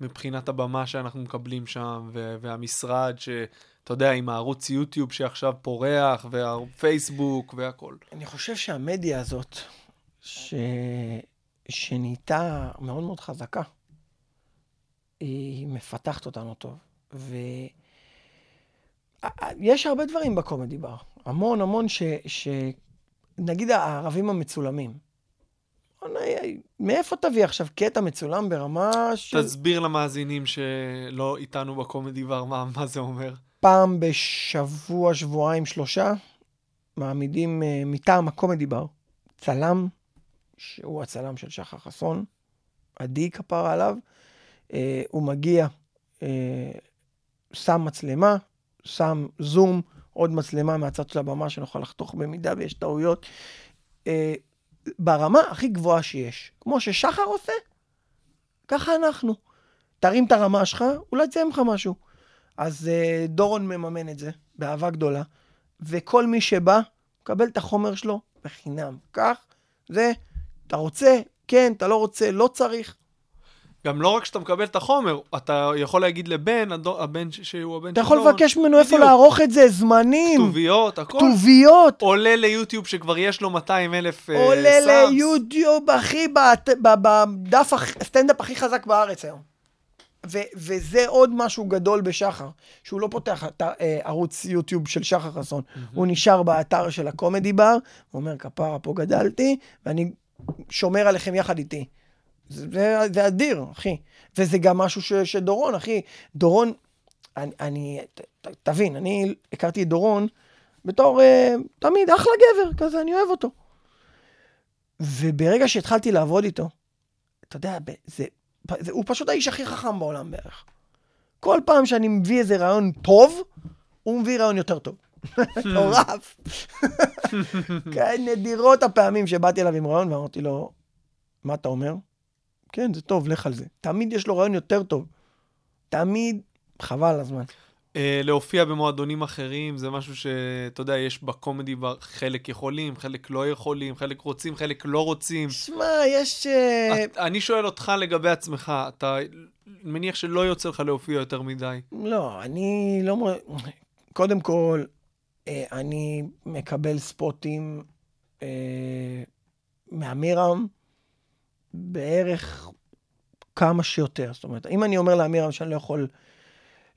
מבחינת הבמה שאנחנו מקבלים שם, ו- והמשרד שאתה יודע, עם הערוץ יוטיוב שעכשיו פורח, והפייסבוק והכל. אני חושב שהמדיה הזאת, ש... שנהייתה מאוד מאוד חזקה, היא מפתחת אותנו טוב. ויש הרבה דברים בקומדי בר. המון המון ש... ש... נגיד הערבים המצולמים. מאיפה תביא עכשיו קטע מצולם ברמה של... תסביר למאזינים שלא איתנו בקומדי בר מה, מה זה אומר. פעם בשבוע, שבועיים, שלושה, מעמידים uh, מטעם הקומדי בר צלם, שהוא הצלם של שחר חסון, עדי כפרה עליו. Uh, הוא מגיע, uh, שם מצלמה, שם זום, עוד מצלמה מהצד של הבמה שנוכל לחתוך במידה ויש טעויות. Uh, ברמה הכי גבוהה שיש. כמו ששחר עושה, ככה אנחנו. תרים את הרמה שלך, אולי יצא ממך משהו. אז uh, דורון מממן את זה באהבה גדולה, וכל מי שבא, מקבל את החומר שלו בחינם. כך, זה, אתה רוצה, כן, אתה לא רוצה, לא צריך. גם לא רק שאתה מקבל את החומר, אתה יכול להגיד לבן, הדו, הבן ש- שהוא הבן אתה של יכול לבקש ממנו איפה. לערוך את זה, זמנים, כתוביות, הכל. כתוביות. עולה ליוטיוב שכבר יש לו 200 אלף עולה ליוטיוב, אחי, בדף הסטנדאפ הכי חזק בארץ היום. ו- וזה עוד משהו גדול בשחר, שהוא לא פותח את ערוץ יוטיוב של שחר חסון, הוא נשאר באתר של הקומדי בר, הוא אומר, כפרה, פה גדלתי, ואני שומר עליכם יחד איתי. זה, זה, אדיר, אחי. וזה גם משהו ש, שדורון, אחי, דורון, אני, אני ת, ת, תבין, אני הכרתי את דורון בתור, אה, תמיד, אחלה גבר, כזה, אני אוהב אותו. וברגע שהתחלתי לעבוד איתו, אתה יודע, זה, זה, הוא פשוט האיש הכי חכם בעולם בערך. כל פעם שאני מביא איזה רעיון טוב, הוא מביא רעיון יותר טוב. מטורף. כן, נדירות הפעמים שבאתי אליו עם רעיון ואמרתי לו, מה אתה אומר? כן, זה טוב, לך על זה. תמיד יש לו רעיון יותר טוב. תמיד, חבל על הזמן. אה, להופיע במועדונים אחרים, זה משהו שאתה יודע, יש בקומדי חלק יכולים, חלק לא יכולים, חלק רוצים, חלק לא רוצים. שמע, יש... אה, את- אני שואל אותך לגבי עצמך, אתה מניח שלא יוצא לך להופיע יותר מדי. לא, אני לא... קודם כל, אה, אני מקבל ספוטים אה, מאמירם בערך כמה שיותר. זאת אומרת, אם אני אומר לאמירם שאני לא יכול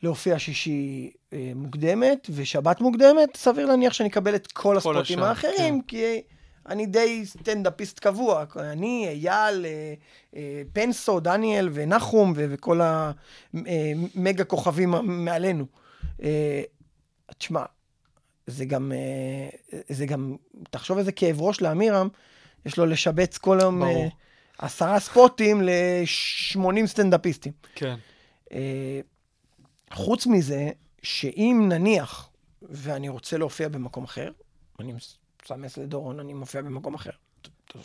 להופיע שישי אה, מוקדמת ושבת מוקדמת, סביר להניח שאני אקבל את כל הספוטים השאר, האחרים, כי אני די סטנדאפיסט קבוע. אני, אייל, אה, אה, פנסו, דניאל ונחום ו- וכל המגה כוכבים מעלינו. אה, תשמע, זה גם, אה, זה גם, תחשוב איזה כאב ראש לאמירם, יש לו לשבץ כל היום ברור. אה, עשרה ספוטים ל-80 סטנדאפיסטים. כן. אה, חוץ מזה, שאם נניח, ואני רוצה להופיע במקום אחר, אני מסמס לדורון, אני מופיע במקום אחר.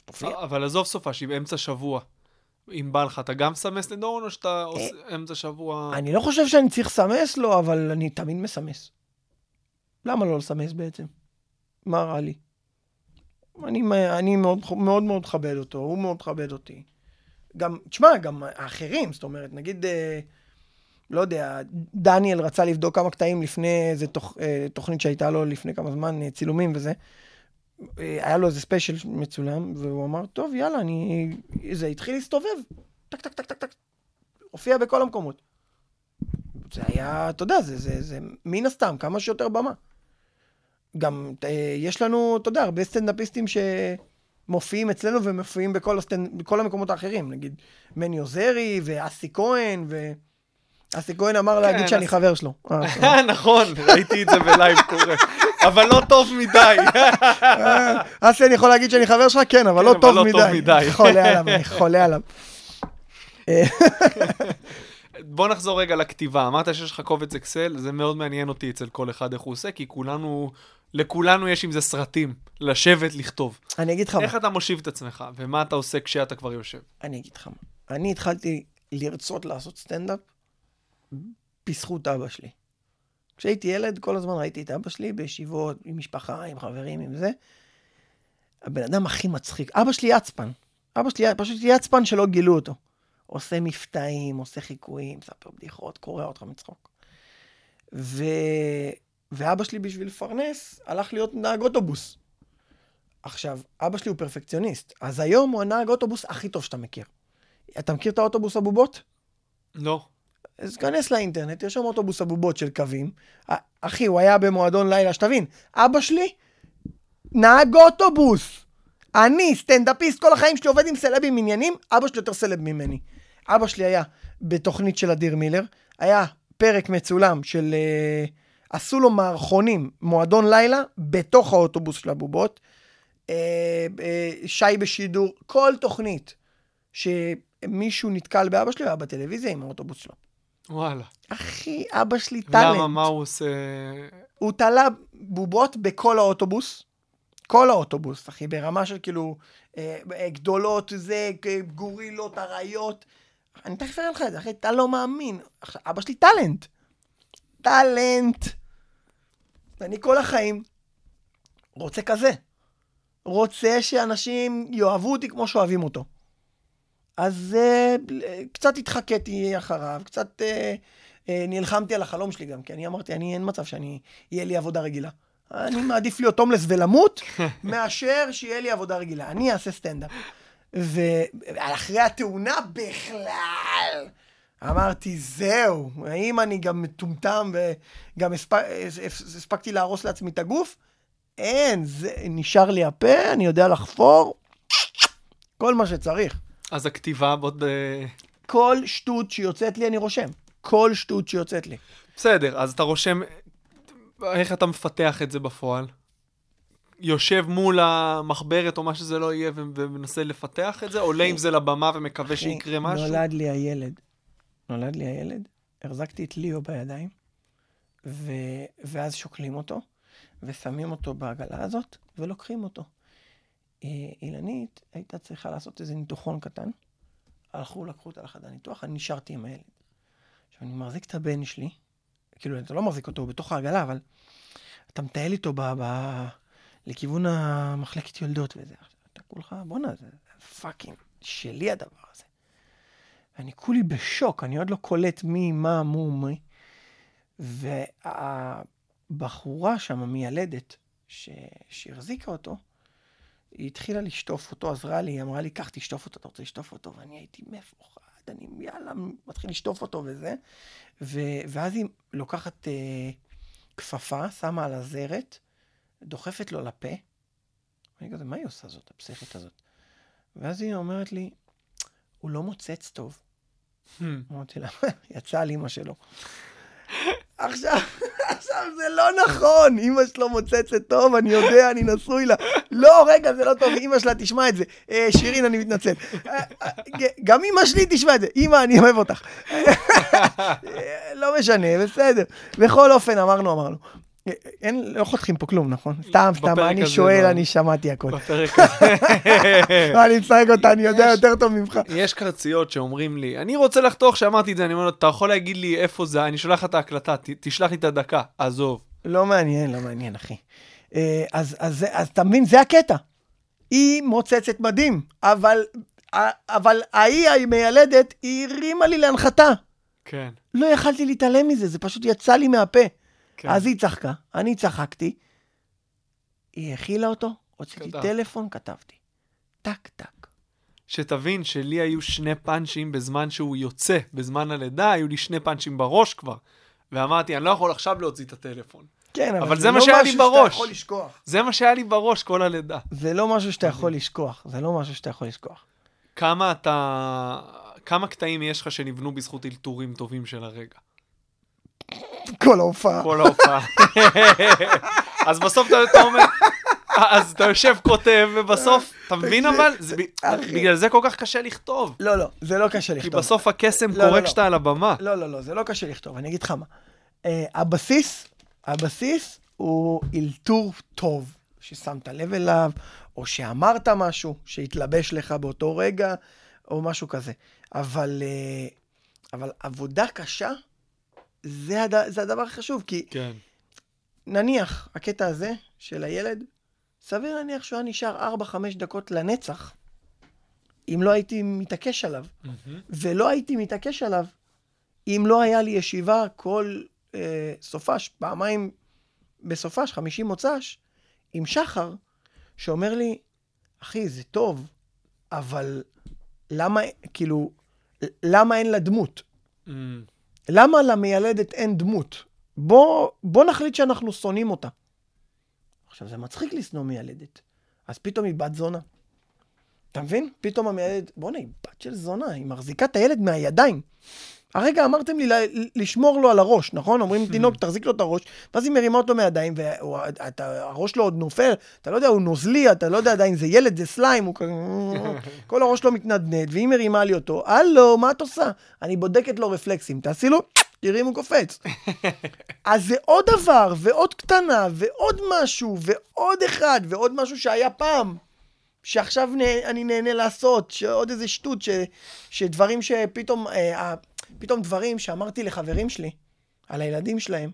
תופיע. אבל עזוב סופש, באמצע שבוע. אם בא לך, אתה גם מסמס לדורון או שאתה עושה אמצע שבוע? אני לא חושב שאני צריך לסמס לו, אבל אני תמיד מסמס. למה לא לסמס בעצם? מה רע לי? אני, אני מאוד, מאוד מאוד מכבד אותו, הוא מאוד מכבד אותי. גם, תשמע, גם האחרים, זאת אומרת, נגיד, אה, לא יודע, דניאל רצה לבדוק כמה קטעים לפני איזה תוכ, אה, תוכנית שהייתה לו לפני כמה זמן, אה, צילומים וזה. אה, היה לו איזה special מצולם, והוא אמר, טוב, יאללה, אני... זה התחיל להסתובב. טק, טק, טק, טק, טק. הופיע בכל המקומות. זה היה, אתה יודע, זה, זה, זה מן הסתם, כמה שיותר במה. גם אה, יש לנו, אתה יודע, הרבה סטנדאפיסטים שמופיעים אצלנו ומופיעים בכל, הסטנד... בכל המקומות האחרים. נגיד, מני עוזרי ואסי כהן, ו... אסי כהן אמר להגיד שאני חבר שלו. אה, סבבה. נכון, ראיתי את זה בלייב קורה. אבל לא טוב מדי. אה, אסי, אני יכול להגיד שאני חבר שלך? כן, אבל כן, לא טוב לא טוב מדי. חולה עליו, אני חולה עליו. בוא נחזור רגע לכתיבה. אמרת שיש לך קובץ אקסל, זה מאוד מעניין אותי אצל כל אחד איך הוא עושה, כי כולנו, לכולנו יש עם זה סרטים, לשבת, לכתוב. אני אגיד לך מה. איך אתה מושיב את עצמך, ומה אתה עושה כשאתה כבר יושב? אני אגיד לך מה. אני התחלתי לרצות לעשות סטנדאפ בזכות אבא שלי. כשהייתי ילד, כל הזמן ראיתי את אבא שלי בישיבות, עם משפחה, עם חברים, עם זה. הבן אדם הכי מצחיק. אבא שלי יצפן. אבא שלי פשוט יצפן שלא גילו אותו. עושה מבטאים, עושה חיקויים, מספר בדיחות, קורע אותך מצחוק. ו... ואבא שלי בשביל לפרנס, הלך להיות נהג אוטובוס. עכשיו, אבא שלי הוא פרפקציוניסט, אז היום הוא הנהג אוטובוס הכי טוב שאתה מכיר. אתה מכיר את האוטובוס הבובות? לא. אז כנס לאינטרנט, יש שם אוטובוס הבובות של קווים. אחי, הוא היה במועדון לילה, שתבין, אבא שלי, נהג אוטובוס. אני, סטנדאפיסט, כל החיים שלי עובד עם סלבים עניינים, אבא שלי יותר סלב ממני. אבא שלי היה בתוכנית של אדיר מילר, היה פרק מצולם של... uh, עשו לו מערכונים, מועדון לילה, בתוך האוטובוס של הבובות. Uh, uh, שי בשידור, כל תוכנית שמישהו נתקל באבא שלי, היה בטלוויזיה עם האוטובוס שלו. וואלה. אחי, אבא שלי טאלנט. למה, מה הוא עושה? הוא תלה בובות בכל האוטובוס. כל האוטובוס, אחי, ברמה של כאילו אה, אה, גדולות, זה, אה, גורילות, אריות. אני תכף אראה לך את זה, אחי, אתה לא מאמין. עכשיו, אבא שלי טאלנט. טאלנט. ואני כל החיים רוצה כזה. רוצה שאנשים יאהבו אותי כמו שאוהבים אותו. אז אה, קצת התחקיתי אחריו, קצת אה, אה, נלחמתי על החלום שלי גם, כי אני אמרתי, אני, אין מצב שאני, יהיה לי עבודה רגילה. אני מעדיף להיות הומלס ולמות, מאשר שיהיה לי עבודה רגילה. אני אעשה סטנדאפ. ואחרי התאונה בכלל, אמרתי, זהו, האם אני גם מטומטם וגם הספק, הספקתי להרוס לעצמי את הגוף? אין, זה, נשאר לי הפה, אני יודע לחפור, כל מה שצריך. אז הכתיבה. ב... כל שטות שיוצאת לי, אני רושם. כל שטות שיוצאת לי. בסדר, אז אתה רושם... איך אתה מפתח את זה בפועל? יושב מול המחברת או מה שזה לא יהיה ומנסה לפתח את זה? עולה עם זה לבמה ומקווה שיקרה משהו? נולד לי הילד. נולד לי הילד, החזקתי את ליאו בידיים, ו... ואז שוקלים אותו, ושמים אותו בעגלה הזאת, ולוקחים אותו. אה, אילנית הייתה צריכה לעשות איזה ניתוחון קטן. הלכו, לקחו אותה לחדר ניתוח, אני נשארתי עם הילד. עכשיו, אני מחזיק את הבן שלי, כאילו, אתה לא מחזיק אותו, הוא בתוך העגלה, אבל אתה מטייל איתו ב... ב... לכיוון המחלקת יולדות וזה. אתה כולך, בואנה, זה fucking שלי הדבר הזה. ואני כולי בשוק, אני עוד לא קולט מי, מה, מו, מי. והבחורה שם, המיילדת. שהחזיקה אותו, היא התחילה לשטוף אותו, עזרה לי, היא אמרה לי, קח, תשטוף אותו, אתה רוצה לשטוף אותו? ואני הייתי מפוחד, אני יאללה, מתחיל לשטוף אותו וזה. ו... ואז היא לוקחת אה, כפפה, שמה על הזרת, דוחפת לו לפה. אני כזה, מה היא עושה זאת, הפסיכית הזאת? ואז היא אומרת לי, הוא לא מוצץ טוב. Hmm. אמרתי לה, יצא על אימא שלו. עכשיו, עכשיו זה לא נכון, אימא שלו מוצצת טוב, אני יודע, אני נשוי לה. לא, רגע, זה לא טוב, אימא שלה תשמע את זה. אה, שירין, אני מתנצל. אה, אה, גם אימא שלי תשמע את זה. אימא, אני אוהב אותך. לא משנה, בסדר. בכל אופן, אמרנו, אמרנו. אין, לא חותכים פה כלום, נכון? סתם, סתם, אני הזה שואל, לא. אני שמעתי הכל. בפרק הזה. אני משחק אותה, אני יודע יותר טוב ממך. יש קרציות שאומרים לי, אני רוצה לחתוך שאמרתי את זה, אני אומר לו, אתה יכול להגיד לי איפה זה, אני שולח לך את ההקלטה, תשלח לי את הדקה, עזוב. לא מעניין, לא מעניין, אחי. אה, אז, אתה מבין, זה הקטע. היא מוצצת מדהים, אבל, אבל ההיא, המיילדת, היא הרימה לי להנחתה. כן. לא יכלתי להתעלם מזה, זה פשוט יצא לי מהפה. כן. אז היא צחקה, אני צחקתי, היא הכילה אותו, הוצאתי כתב. טלפון, כתבתי. טק, טק. שתבין שלי היו שני פאנצ'ים בזמן שהוא יוצא, בזמן הלידה, היו לי שני פאנצ'ים בראש כבר. ואמרתי, אני לא יכול עכשיו להוציא את הטלפון. כן, אבל זה מה לא שהיה לי בראש. שאתה יכול לשכוח. זה מה שהיה לי בראש כל הלידה. זה לא משהו שאתה יכול לשכוח, זה לא משהו שאתה יכול לשכוח. כמה אתה... כמה קטעים יש לך שנבנו בזכות אלתורים טובים של הרגע? כל ההופעה. כל ההופעה. אז בסוף אתה, אומר, אז אתה יושב כותב, ובסוף, אתה מבין אבל? בגלל זה כל כך קשה לכתוב. לא, לא, זה לא קשה כי לכתוב. בסוף הקסם לא, לא, קורה לא. כשאתה על הבמה. לא, לא, לא, זה לא קשה לכתוב, אני אגיד לך מה. Uh, הבסיס, הבסיס הוא אלתור טוב, ששמת לב אליו, או שאמרת משהו, שהתלבש לך באותו רגע, או משהו כזה. אבל, uh, אבל עבודה קשה, זה, הד... זה הדבר החשוב, כי כן. נניח, הקטע הזה של הילד, סביר להניח שהוא היה נשאר 4-5 דקות לנצח, אם לא הייתי מתעקש עליו. ולא הייתי מתעקש עליו אם לא היה לי ישיבה כל אה, סופש, פעמיים בסופש, חמישי מוצ"ש, עם שחר, שאומר לי, אחי, זה טוב, אבל למה, כאילו, למה אין לה דמות? Mm, למה למיילדת אין דמות? בוא, בוא נחליט שאנחנו שונאים אותה. עכשיו, זה מצחיק לשנוא מיילדת. אז פתאום היא בת זונה. אתה מבין? פתאום המיילדת, בוא'נה, היא בת של זונה, היא מחזיקה את הילד מהידיים. הרגע אמרתם לי לשמור לו על הראש, נכון? אומרים לתינוק, תחזיק לו את הראש, ואז היא מרימה אותו מהידיים, והראש שלו עוד נופל, אתה לא יודע, הוא נוזלי, אתה לא יודע עדיין, זה ילד, זה סליים, הוא כזה... כל הראש שלו מתנדנד, והיא מרימה לי אותו, הלו, מה את עושה? אני בודקת לו רפלקסים, תעשי לו, תראי אם הוא קופץ. אז זה עוד דבר, ועוד קטנה, ועוד משהו, ועוד אחד, ועוד משהו שהיה פעם. שעכשיו נה, אני נהנה לעשות, שעוד איזה שטות, ש, שדברים שפתאום, אה, פתאום דברים שאמרתי לחברים שלי, על הילדים שלהם,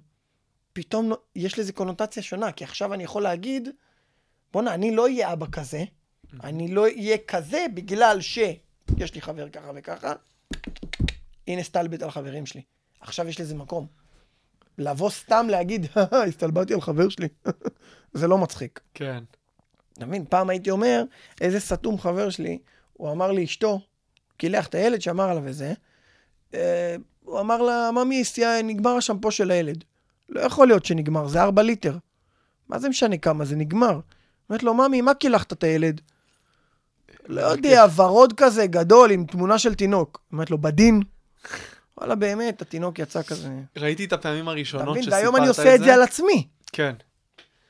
פתאום יש לזה קונוטציה שונה, כי עכשיו אני יכול להגיד, בואנה, אני לא אהיה אבא כזה, אני לא אהיה כזה בגלל שיש לי חבר ככה וככה, הנה סטלבט על חברים שלי. עכשיו יש לזה מקום. לבוא סתם להגיד, "הא, הסתלבטתי על חבר שלי, זה לא מצחיק. כן. אתה מבין? פעם הייתי אומר, איזה סתום חבר שלי, הוא אמר לאשתו, קילח את הילד שאמר עליו איזה, אה, הוא אמר לה, ממי, נגמר השמפו של הילד. לא יכול להיות שנגמר, זה ארבע ליטר. מה זה משנה כמה, זה נגמר. אומרת לו, ממי, מה קילחת את הילד? לא יודע, ורוד כזה גדול עם תמונה של תינוק. אומרת לו, בדין? וואלה, באמת, התינוק יצא כזה. ראיתי את הפעמים אתה הראשונות מבין? שסיפרת את זה. והיום אני עושה את זה על עצמי. כן.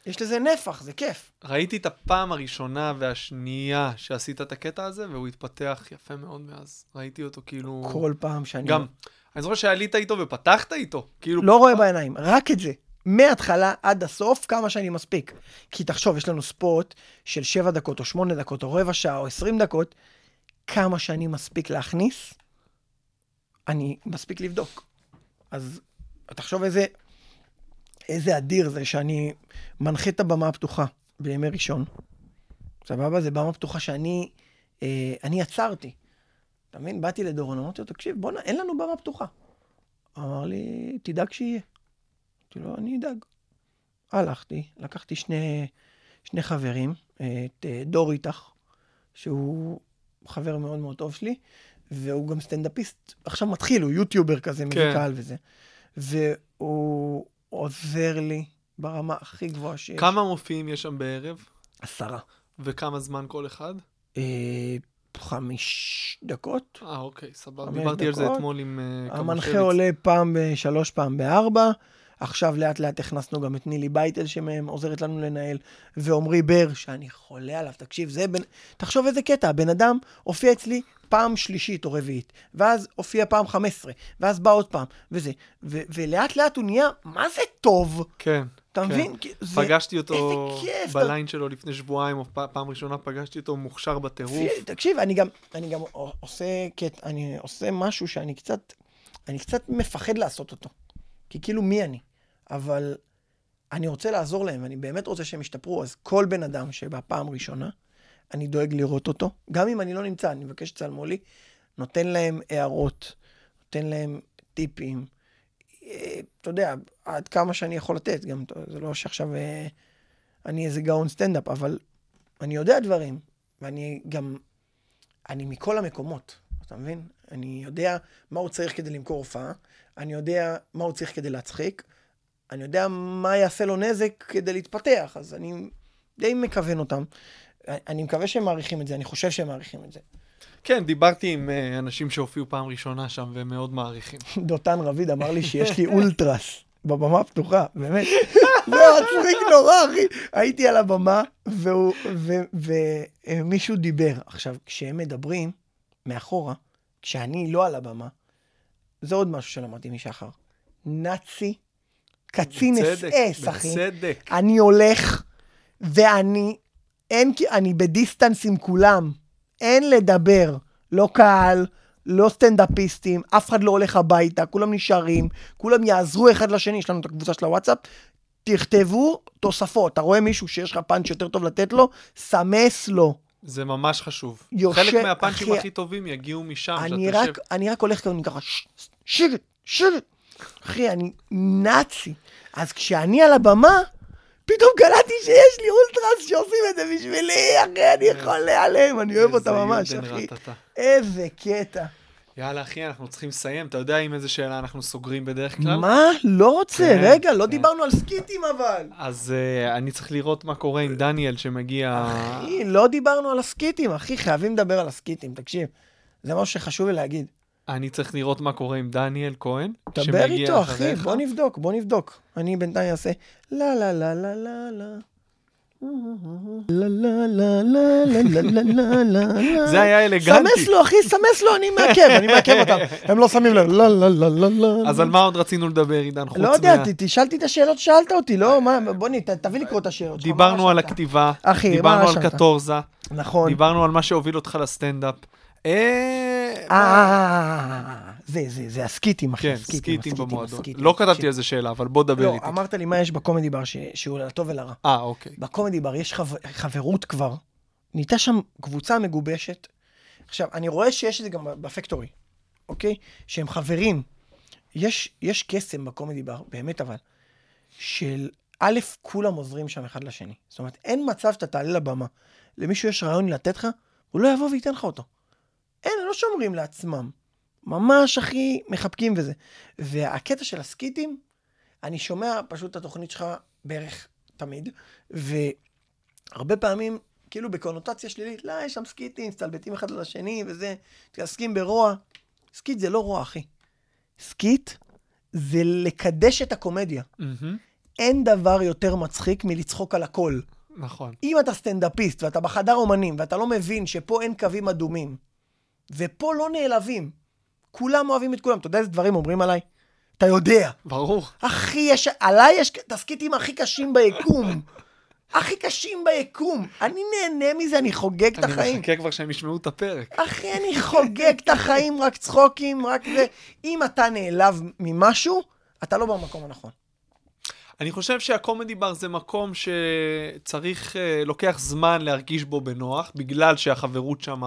יש לזה נפח, זה כיף. ראיתי את הפעם הראשונה והשנייה שעשית את הקטע הזה, והוא התפתח יפה מאוד מאז. ראיתי אותו כאילו... כל פעם שאני... גם, אני זוכר שעלית איתו ופתחת איתו. כאילו... לא רואה בעיניים, רק את זה. מההתחלה עד הסוף, כמה שאני מספיק. כי תחשוב, יש לנו ספוט של 7 דקות, או 8 דקות, או רבע שעה, או 20 דקות, כמה שאני מספיק להכניס, אני מספיק לבדוק. אז תחשוב איזה, איזה אדיר זה שאני מנחה את הבמה הפתוחה בימי ראשון. סבבה? זה במה פתוחה שאני אה, אני יצרתי. אתה מבין? באתי לדורון, אמרתי לו, תקשיב, בוא'נה, אין לנו במה פתוחה. אמר לי, תדאג שיהיה. אמרתי לו, אני אדאג. הלכתי, לקחתי שני, שני חברים, את אה, דור איתך, שהוא חבר מאוד מאוד טוב שלי, והוא גם סטנדאפיסט, עכשיו מתחיל, הוא יוטיובר כזה, מביא כן. קהל וזה. והוא עוזר לי ברמה הכי גבוהה שיש. כמה מופיעים יש שם בערב? עשרה. וכמה זמן כל אחד? אה, חמיש דקות. אה, אוקיי, סבבה. דיברתי על זה דקות. אתמול עם אה, המנחה עולה פעם בשלוש, פעם בארבע. עכשיו לאט לאט הכנסנו גם את נילי בייטל שעוזרת לנו לנהל, ועמרי בר, שאני חולה עליו, תקשיב, זה בן... תחשוב איזה קטע, הבן אדם הופיע אצלי פעם שלישית או רביעית, ואז הופיע פעם חמש עשרה, ואז בא עוד פעם, וזה. ו- ולאט לאט הוא נהיה, מה זה טוב? כן. אתה כן. מבין? זה- פגשתי אותו כיף, בליין שלו לפני שבועיים, או פ- פעם ראשונה פגשתי אותו מוכשר בטירוף. תקשיב, אני גם, אני גם עושה, קט, אני עושה משהו שאני קצת, אני קצת מפחד לעשות אותו. כי כאילו, מי אני? אבל אני רוצה לעזור להם, ואני באמת רוצה שהם ישתפרו, אז כל בן אדם שבא פעם ראשונה, אני דואג לראות אותו. גם אם אני לא נמצא, אני מבקש שתצלמו לי, נותן להם הערות, נותן להם טיפים. אה, אתה יודע, עד כמה שאני יכול לתת, גם זה לא שעכשיו אה, אני איזה גאון סטנדאפ, אבל אני יודע דברים, ואני גם, אני מכל המקומות, אתה מבין? אני יודע מה הוא צריך כדי למכור הופעה, אני יודע מה הוא צריך כדי להצחיק, אני יודע מה יעשה לו נזק כדי להתפתח, אז אני די מכוון אותם. אני מקווה שהם מעריכים את זה, אני חושב שהם מעריכים את זה. כן, דיברתי עם אה, אנשים שהופיעו פעם ראשונה שם והם מאוד מעריכים. דותן רביד אמר לי שיש לי אולטרס בבמה הפתוחה, באמת. זה מצחיק נורא, אחי. הייתי על הבמה, ומישהו דיבר. עכשיו, כשהם מדברים מאחורה, כשאני לא על הבמה, זה עוד משהו שלמדתי משחר. נאצי, קצין בצדק, אס אס, אחי. בצדק. אני הולך, ואני, אין, אני ב distance עם כולם. אין לדבר. לא קהל, לא סטנדאפיסטים, אף אחד לא הולך הביתה, כולם נשארים, כולם יעזרו אחד לשני, יש לנו את הקבוצה של הוואטסאפ. תכתבו תוספות, אתה רואה מישהו שיש לך פאנץ' יותר טוב לתת לו, סמס לו. זה ממש חשוב. יושב- חלק מהפאנצ'ים אחי, הכי טובים יגיעו משם, אני שאתה רק, יושב. אני רק הולך כאן ככה, "ש- שקט, שקט. אחי, אני נאצי. אז כשאני על הבמה, פתאום קלטתי שיש לי אולטרס שעושים את זה בשבילי, אחי, אני חולה עליהם, אני אוהב אותם ממש, אחי. איזה קטע. יאללה, אחי, אנחנו צריכים לסיים. אתה יודע עם איזה שאלה אנחנו סוגרים בדרך כלל? מה? לא רוצה, כן, רגע, לא כן. דיברנו על סקיטים אבל. אז uh, אני צריך לראות מה קורה עם דניאל שמגיע... אחי, לא דיברנו על הסקיטים, אחי, חייבים לדבר על הסקיטים, תקשיב. זה משהו שחשוב לי להגיד. אני צריך לראות מה קורה עם דניאל כהן, דבר איתו, אחי, בוא נבדוק, בוא נבדוק. אני בינתיים אעשה לה לה לה לה לה לה. זה היה אלגנטי. סמס לו, אחי, סמס לו, אני מעכב, אני מעכב אותם. הם לא שמים לב. לא, לא, לא, לא, לא. אז על מה עוד רצינו לדבר, עידן, לא חוץ מה... לא יודע, תשאלתי את השאלות ששאלת אותי, לא? בוא, תביא לקרוא את השאלות שלך. דיברנו על הכתיבה, דיברנו על קטורזה, נכון. דיברנו על מה שהוביל אותך לסטנדאפ. אה... אה, זה, זה, זה הסקיטים, אחי. כן, סקיטים במועדון. לא כתבתי. על זה שאלה, אבל בוא דבר לא, איתי. אמרת לי מה יש בקומדי בר שהוא לטוב ולרע. אה, אוקיי. בקומדי בר יש חב... חברות כבר, נהייתה שם קבוצה מגובשת. עכשיו, אני רואה שיש את זה גם בפקטורי, אוקיי? שהם חברים. יש, יש קסם בקומדי בר, באמת אבל, של א', כולם עוזרים שם אחד לשני. זאת אומרת, אין מצב שאתה תעלה לבמה, למישהו יש רעיון לתת לך, הוא לא יבוא וייתן לך אותו. אין, לא שומרים לעצמם. ממש הכי מחבקים וזה. והקטע של הסקיטים, אני שומע פשוט את התוכנית שלך בערך תמיד, והרבה פעמים, כאילו בקונוטציה שלילית, לא, יש שם סקיטים, מסתלבטים אחד על השני וזה, מתעסקים ברוע. skit זה לא רוע, אחי. skit זה לקדש את הקומדיה. מהמם, אין דבר יותר מצחיק מלצחוק על הכל. נכון. אם אתה סטנדאפיסט ואתה בחדר אומנים ואתה לא מבין שפה אין קווים אדומים, ופה לא נעלבים, כולם אוהבים את כולם. אתה יודע איזה דברים אומרים עליי? אתה יודע. ברור. אחי, יש, עליי יש את הסקיטים הכי קשים ביקום. הכי קשים ביקום. אני נהנה מזה, אני חוגג את אני החיים. מחכה כבר שהם ישמעו את הפרק. אחי, אני חוגג את החיים, רק צחוקים, רק זה. אם אתה נעלב ממשהו, אתה לא במקום הנכון. אני חושב שהקומדי בר זה מקום שצריך, אה, לוקח זמן להרגיש בו בנוח, בגלל שהחברות שם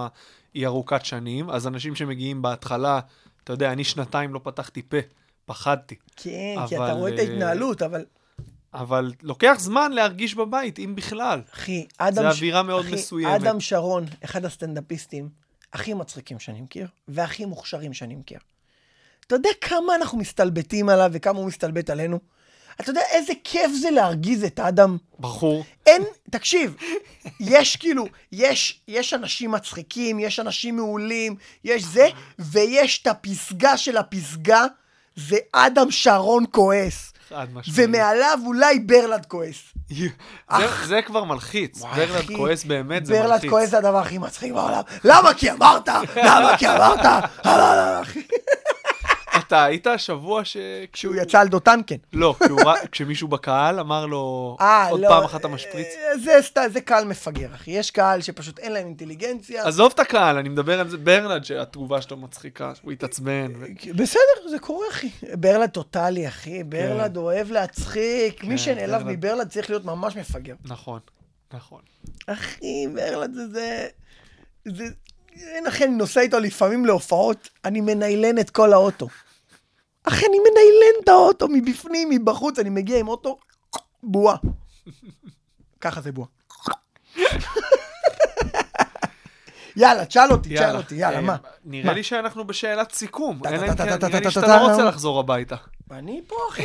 היא ארוכת שנים, אז אנשים שמגיעים בהתחלה, אתה יודע, אני שנתיים לא פתחתי פה, פחדתי. כן, כי אתה אבל, רואה את אה, ההתנהלות, אבל... אבל לוקח זמן להרגיש בבית, אם בכלל. אחי, אדם... ש- אווירה מאוד אחי, מסוימת. אדם שרון, אחד הסטנדאפיסטים הכי מצחיקים שאני מכיר, והכי מוכשרים שאני מכיר. אתה יודע כמה אנחנו מסתלבטים עליו וכמה הוא מסתלבט עלינו? אתה יודע איזה כיף זה להרגיז את אדם? בחור. אין, תקשיב, יש כאילו, יש, יש אנשים מצחיקים, יש אנשים מעולים, יש זה, ויש את הפסגה של הפסגה, זה אדם שרון כועס. חד משמעית. ומעליו אולי ברלד כועס. זה- זה כבר מלחיץ. ברלד כועס באמת, זה ברלד מלחיץ. כועס זה הדבר הכי מצחיק בעולם. למה? כי אמרת! למה? כי אמרת! אה, לא, לא, אחי. אתה היית השבוע ש... כשהוא יצא על דותן, כן. לא, כשמישהו בקהל אמר לו, אה, עוד לא, פעם אחת אתה משפריץ. אה, זה קהל מפגר, אחי. יש קהל שפשוט אין להם אינטליגנציה. עזוב את הקהל, אני מדבר על זה, ברנד, שהתגובה שלו מצחיקה, הוא התעצבן. ו- בסדר, זה קורה, אחי. ברלד טוטאלי, אחי. ברלד אוהב להצחיק. מי כן, שנעלב ברלד. מברלד צריך להיות ממש מפגר. נכון, נכון. אחי, ברלד זה זה... זה... אין, אחי, אני נוסע איתו לפעמים להופעות, אני מניילן את כל האוטו. אחי, אני מניילן את האוטו מבפנים, מבחוץ, אני מגיע עם אוטו, בועה. ככה זה בועה. יאללה, תשאל אותי, תשאל אותי, יאללה, אה, מה? נראה? לי שאנחנו בשאלת סיכום. כן, נראה לי שאתה לא רוצה. לחזור הביתה. אני פה, אחי,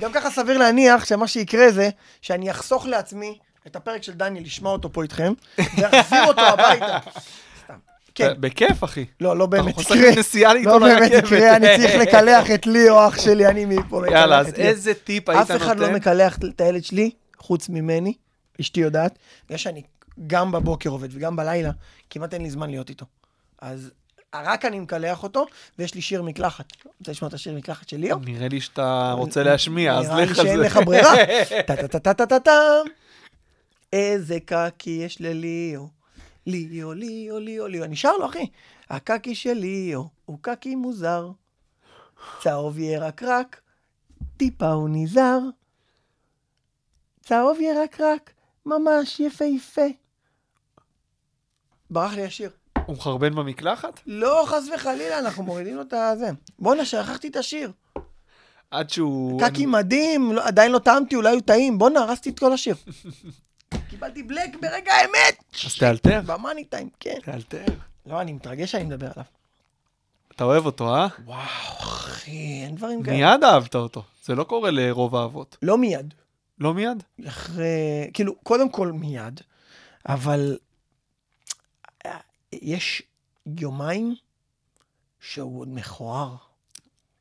גם ככה סביר להניח שמה שיקרה זה שאני אחסוך לעצמי את הפרק של דניאל, לשמוע אותו פה איתכם, ואחזיר אותו הביתה. כן, בכיף, אחי. לא, לא באמת יקרה. לי נסיעה איתו לא באמת. יקרה, אני צריך לקלח את ליאו, אח שלי, אני מפה מקלח יאללה, אז את ליאו. איזה טיפ היית אף נותן? אחד לא מקלח את הילד שלי, חוץ ממני, אשתי יודעת. בגלל שאני גם בבוקר עובד וגם בלילה, כמעט אין לי זמן להיות איתו. אז רק אני מקלח אותו, ויש לי שיר מקלחת. רוצה לשמוע את השיר מקלחת של ליאו? נראה לי שאתה רוצה להשמיע, אז נראה לי לך על זה. שאין לך ברירה. טה-טה-טה-טה-טה. איזה קקי יש לליאו. ליאו, ליאו, ליאו, ליאו. אני שר לו, אחי. הקקי של ליאו הוא קקי מוזר. צהוב ירקרק, טיפה הוא נזהר. צהוב ירקרק, ממש יפהפה. ברח לי השיר. הוא מחרבן במקלחת? לא, חס וחלילה, אנחנו מורידים לו את הזה. בואנה, שכחתי את השיר. עד שהוא... קקי מדהים, לא, עדיין לא טעמתי, אולי הוא טעים. בואנה, הרסתי את כל השיר. קיבלתי בלק ברגע האמת. אז תאלתר. במאני טיים, כן. תאלתר. לא, אני מתרגש שאני מדבר עליו. אתה אוהב אותו, אה? וואו, אחי, אין דברים כאלה. מיד אהבת אותו. זה לא קורה לרוב האבות. לא מיד. לא מיד? אחרי, כאילו, קודם כל מיד, אבל אה, יש יומיים שהוא עוד מכוער.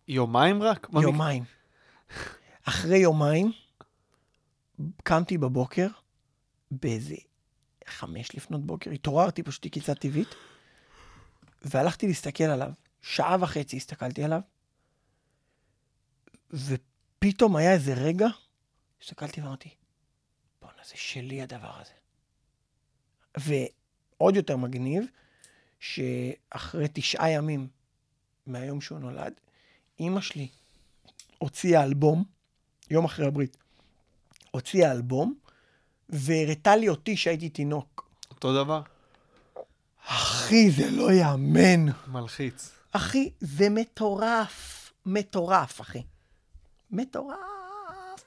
יומיים רק? יומיים. אחרי יומיים, קמתי בבוקר, באיזה חמש לפנות בוקר, התעוררתי, פשוט עקיצה טבעית, והלכתי להסתכל עליו. שעה וחצי הסתכלתי עליו, ופתאום היה איזה רגע, הסתכלתי ואמרתי, בואנה, זה שלי הדבר הזה. ועוד יותר מגניב, שאחרי תשעה ימים מהיום שהוא נולד, אימא שלי הוציאה אלבום, יום אחרי הברית, הוציאה אלבום, והראתה לי אותי שהייתי תינוק. אותו דבר? אחי, זה לא יאמן. מלחיץ. אחי, זה מטורף. מטורף, אחי. מטורף.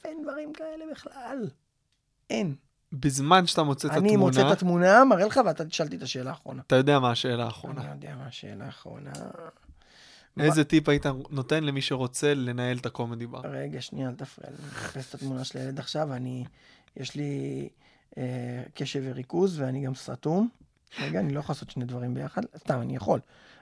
אין דברים כאלה בכלל. אין. בזמן שאתה מוצא את אני מוצא את התמונה, התמונה, מראה לך, ואתה תשאלתי את השאלה האחרונה. אתה יודע מה השאלה אני האחרונה. יודע מה השאלה האחרונה. איזה טיפ היית נותן למי שרוצה לנהל את הקומדי בר? רגע, שנייה, אל תפריע לי. אני מחפש את התמונה של הילד עכשיו, אני... יש לי אה, קשב וריכוז, ואני גם סתום. רגע, אני לא יכול לעשות שני דברים ביחד. סתם, אני יכול.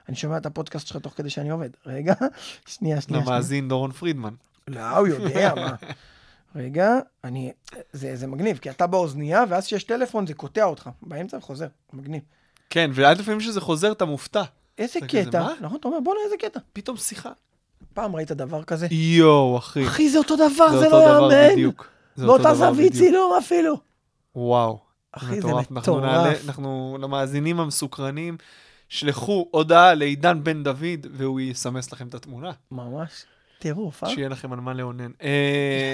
אני שומע את הפודקאסט שלך תוך כדי שאני עובד. רגע, שנייה, שנייה. למאזין דורון פרידמן. לא, הוא יודע, מה. רגע, אני... זה, זה מגניב, כי אתה באוזנייה, ואז כשיש טלפון זה קוטע אותך. באמצע וחוזר, מגניב. כן, ועד לפעמים שזה חוזר אתה מופתע. איזה זה קטע. נכון, אתה אומר, בוא'נה, איזה קטע. פתאום שיחה. פעם ראית דבר כזה? יואו, אחי. אחי, זה אותו דבר, זה אותו לא דבר יאמן. באותה זווית. צילום אפילו. וואו. אחי, זה מטורף. אנחנו נעלה, מטורף. אנחנו, למאזינים המסוקרנים, שלחו הודעה לעידן בן דוד, והוא יסמס לכם את התמונה. ממש טירוף, אה? שיהיה לכם על מה לאונן. אה,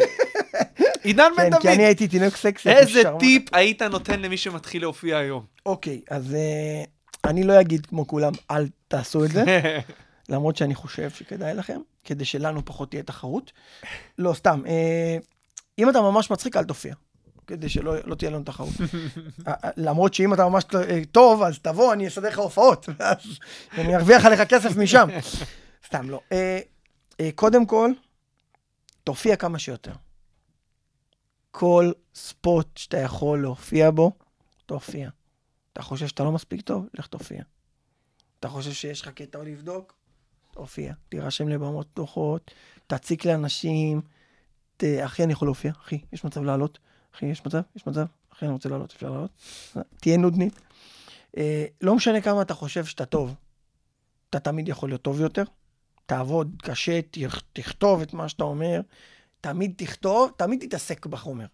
עידן בן כן, דוד, כי אני הייתי תינוק סקסי. איזה. טיפ היית נותן למי שמתחיל להופיע היום? אוקיי, אז אה, אני לא אגיד כמו כולם, אל תעשו את זה, למרות שאני חושב שכדאי לכם, כדי שלנו פחות תהיה תחרות. לא, סתם. אם אתה ממש מצחיק, אל תופיע. כדי שלא לא תהיה לנו תחרות. למרות שאם אתה ממש אה, טוב, אז תבוא, אני אסדר לך הופעות, ואז אני ארוויח עליך כסף משם. סתם לא. אה, אה, קודם כל, תופיע כמה שיותר. כל ספוט שאתה יכול להופיע בו, תופיע. אתה חושב שאתה לא מספיק טוב? לך תופיע. אתה חושב שיש לך קטע לבדוק? תופיע. תירשם לבמות פתוחות, תציק לאנשים. ת... אחי, אני יכול להופיע? אחי, יש מצב לעלות? אחי, יש מצב? יש מצב? אחי, אני רוצה לעלות, אפשר לעלות? תהיה נודניק. אה, לא משנה כמה אתה חושב שאתה טוב, אתה תמיד יכול להיות טוב יותר. תעבוד קשה, תכ- תכתוב את מה שאתה אומר. תמיד תכתוב, תמיד תתעסק בחומר.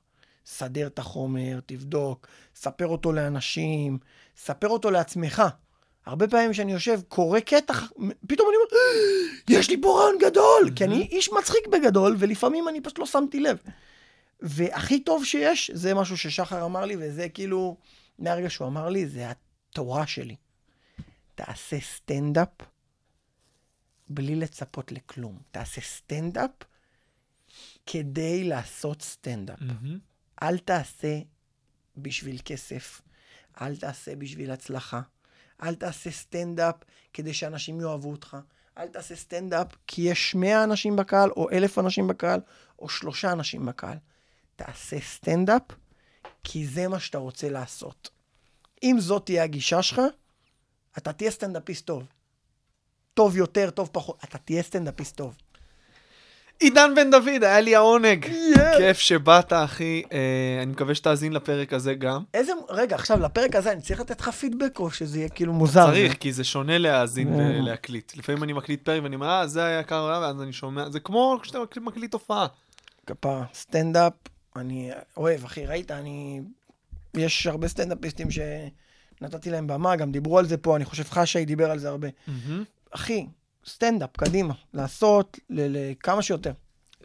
סדר את החומר, תבדוק, ספר אותו לאנשים, ספר אותו לעצמך. הרבה פעמים כשאני יושב, קורא קטע, פתאום אני אומר, "אה, יש לי פה רעיון גדול, כי אני איש מצחיק בגדול, ולפעמים אני פשוט לא שמתי לב. והכי טוב שיש, זה משהו ששחר אמר לי, וזה כאילו, מהרגע שהוא אמר לי, זה התורה שלי. תעשה סטנדאפ בלי לצפות לכלום. תעשה סטנדאפ כדי לעשות סטנדאפ. אל תעשה בשביל כסף, אל תעשה בשביל הצלחה, אל תעשה סטנדאפ כדי שאנשים יאהבו אותך, אל תעשה סטנדאפ כי יש 100 אנשים בקהל, או 1,000 אנשים בקהל, או שלושה אנשים בקהל. תעשה סטנדאפ כי זה מה שאתה רוצה לעשות. אם זאת תהיה הגישה שלך, אתה תהיה סטנדאפיסט טוב. טוב יותר, טוב פחות, אתה תהיה סטנדאפיסט טוב. עידן בן דוד, היה לי העונג. כיף שבאת, אחי. אה, אני מקווה שתאזין לפרק הזה גם. איזה, רגע, עכשיו, לפרק הזה אני צריך לתת לך פידבק, או שזה יהיה כאילו מוזר? צריך, כי זה שונה להאזין אה. ולהקליט. לפעמים אני מקליט פרק ואני אומר, אה, זה היה יקר, ואז אני שומע, זה כמו כשאתה מקליט- מקליט הופעה. כפרה. סטנדאפ, אני אוהב, אחי, ראית, אני... יש הרבה סטנדאפיסטים שנתתי להם במה, גם דיברו על זה פה, אני חושב חשי דיבר על זה הרבה. אחי, סטנדאפ, קדימה, לעשות ל- ל- כמה שיותר.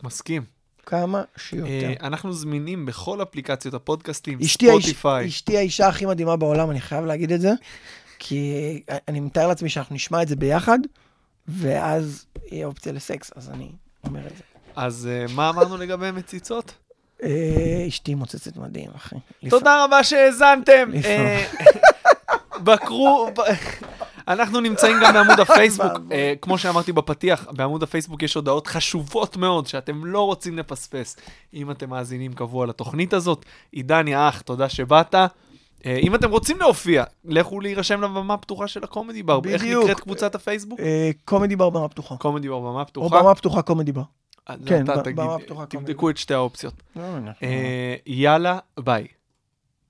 מסכים. כמה שיותר. אה, אנחנו זמינים בכל אפליקציות הפודקאסטים, ספוטיפיי. אשתי האישה הכי מדהימה בעולם, אני חייב להגיד את זה, כי אני מתאר לעצמי שאנחנו נשמע את זה ביחד, ואז יהיה אופציה לסקס, אז אני אומר את זה. אז אה, מה אמרנו לגבי מציצות? אה, אשתי מוצצת מדהים, אחי. תודה רבה שהאזנתם. בקרו, אנחנו נמצאים גם בעמוד הפייסבוק. אה, כמו שאמרתי בפתיח, בעמוד הפייסבוק יש הודעות חשובות מאוד שאתם לא רוצים לפספס אם אתם מאזינים קבוע לתוכנית הזאת. עידן, יא אח, תודה שבאת. אה, אם אתם רוצים להופיע, לכו להירשם לבמה הפתוחה של הקומדי בר. איך בדיוק. נקראת קבוצת הפייסבוק? אה, קומדי בר במה פתוחה. קומדי בר, במה או פתוחה. במה פתוחה קומדי בר. כן, במה פתוחה, קומדי תבדקו את שתי האופציות. לא, אה, יאללה, ביי.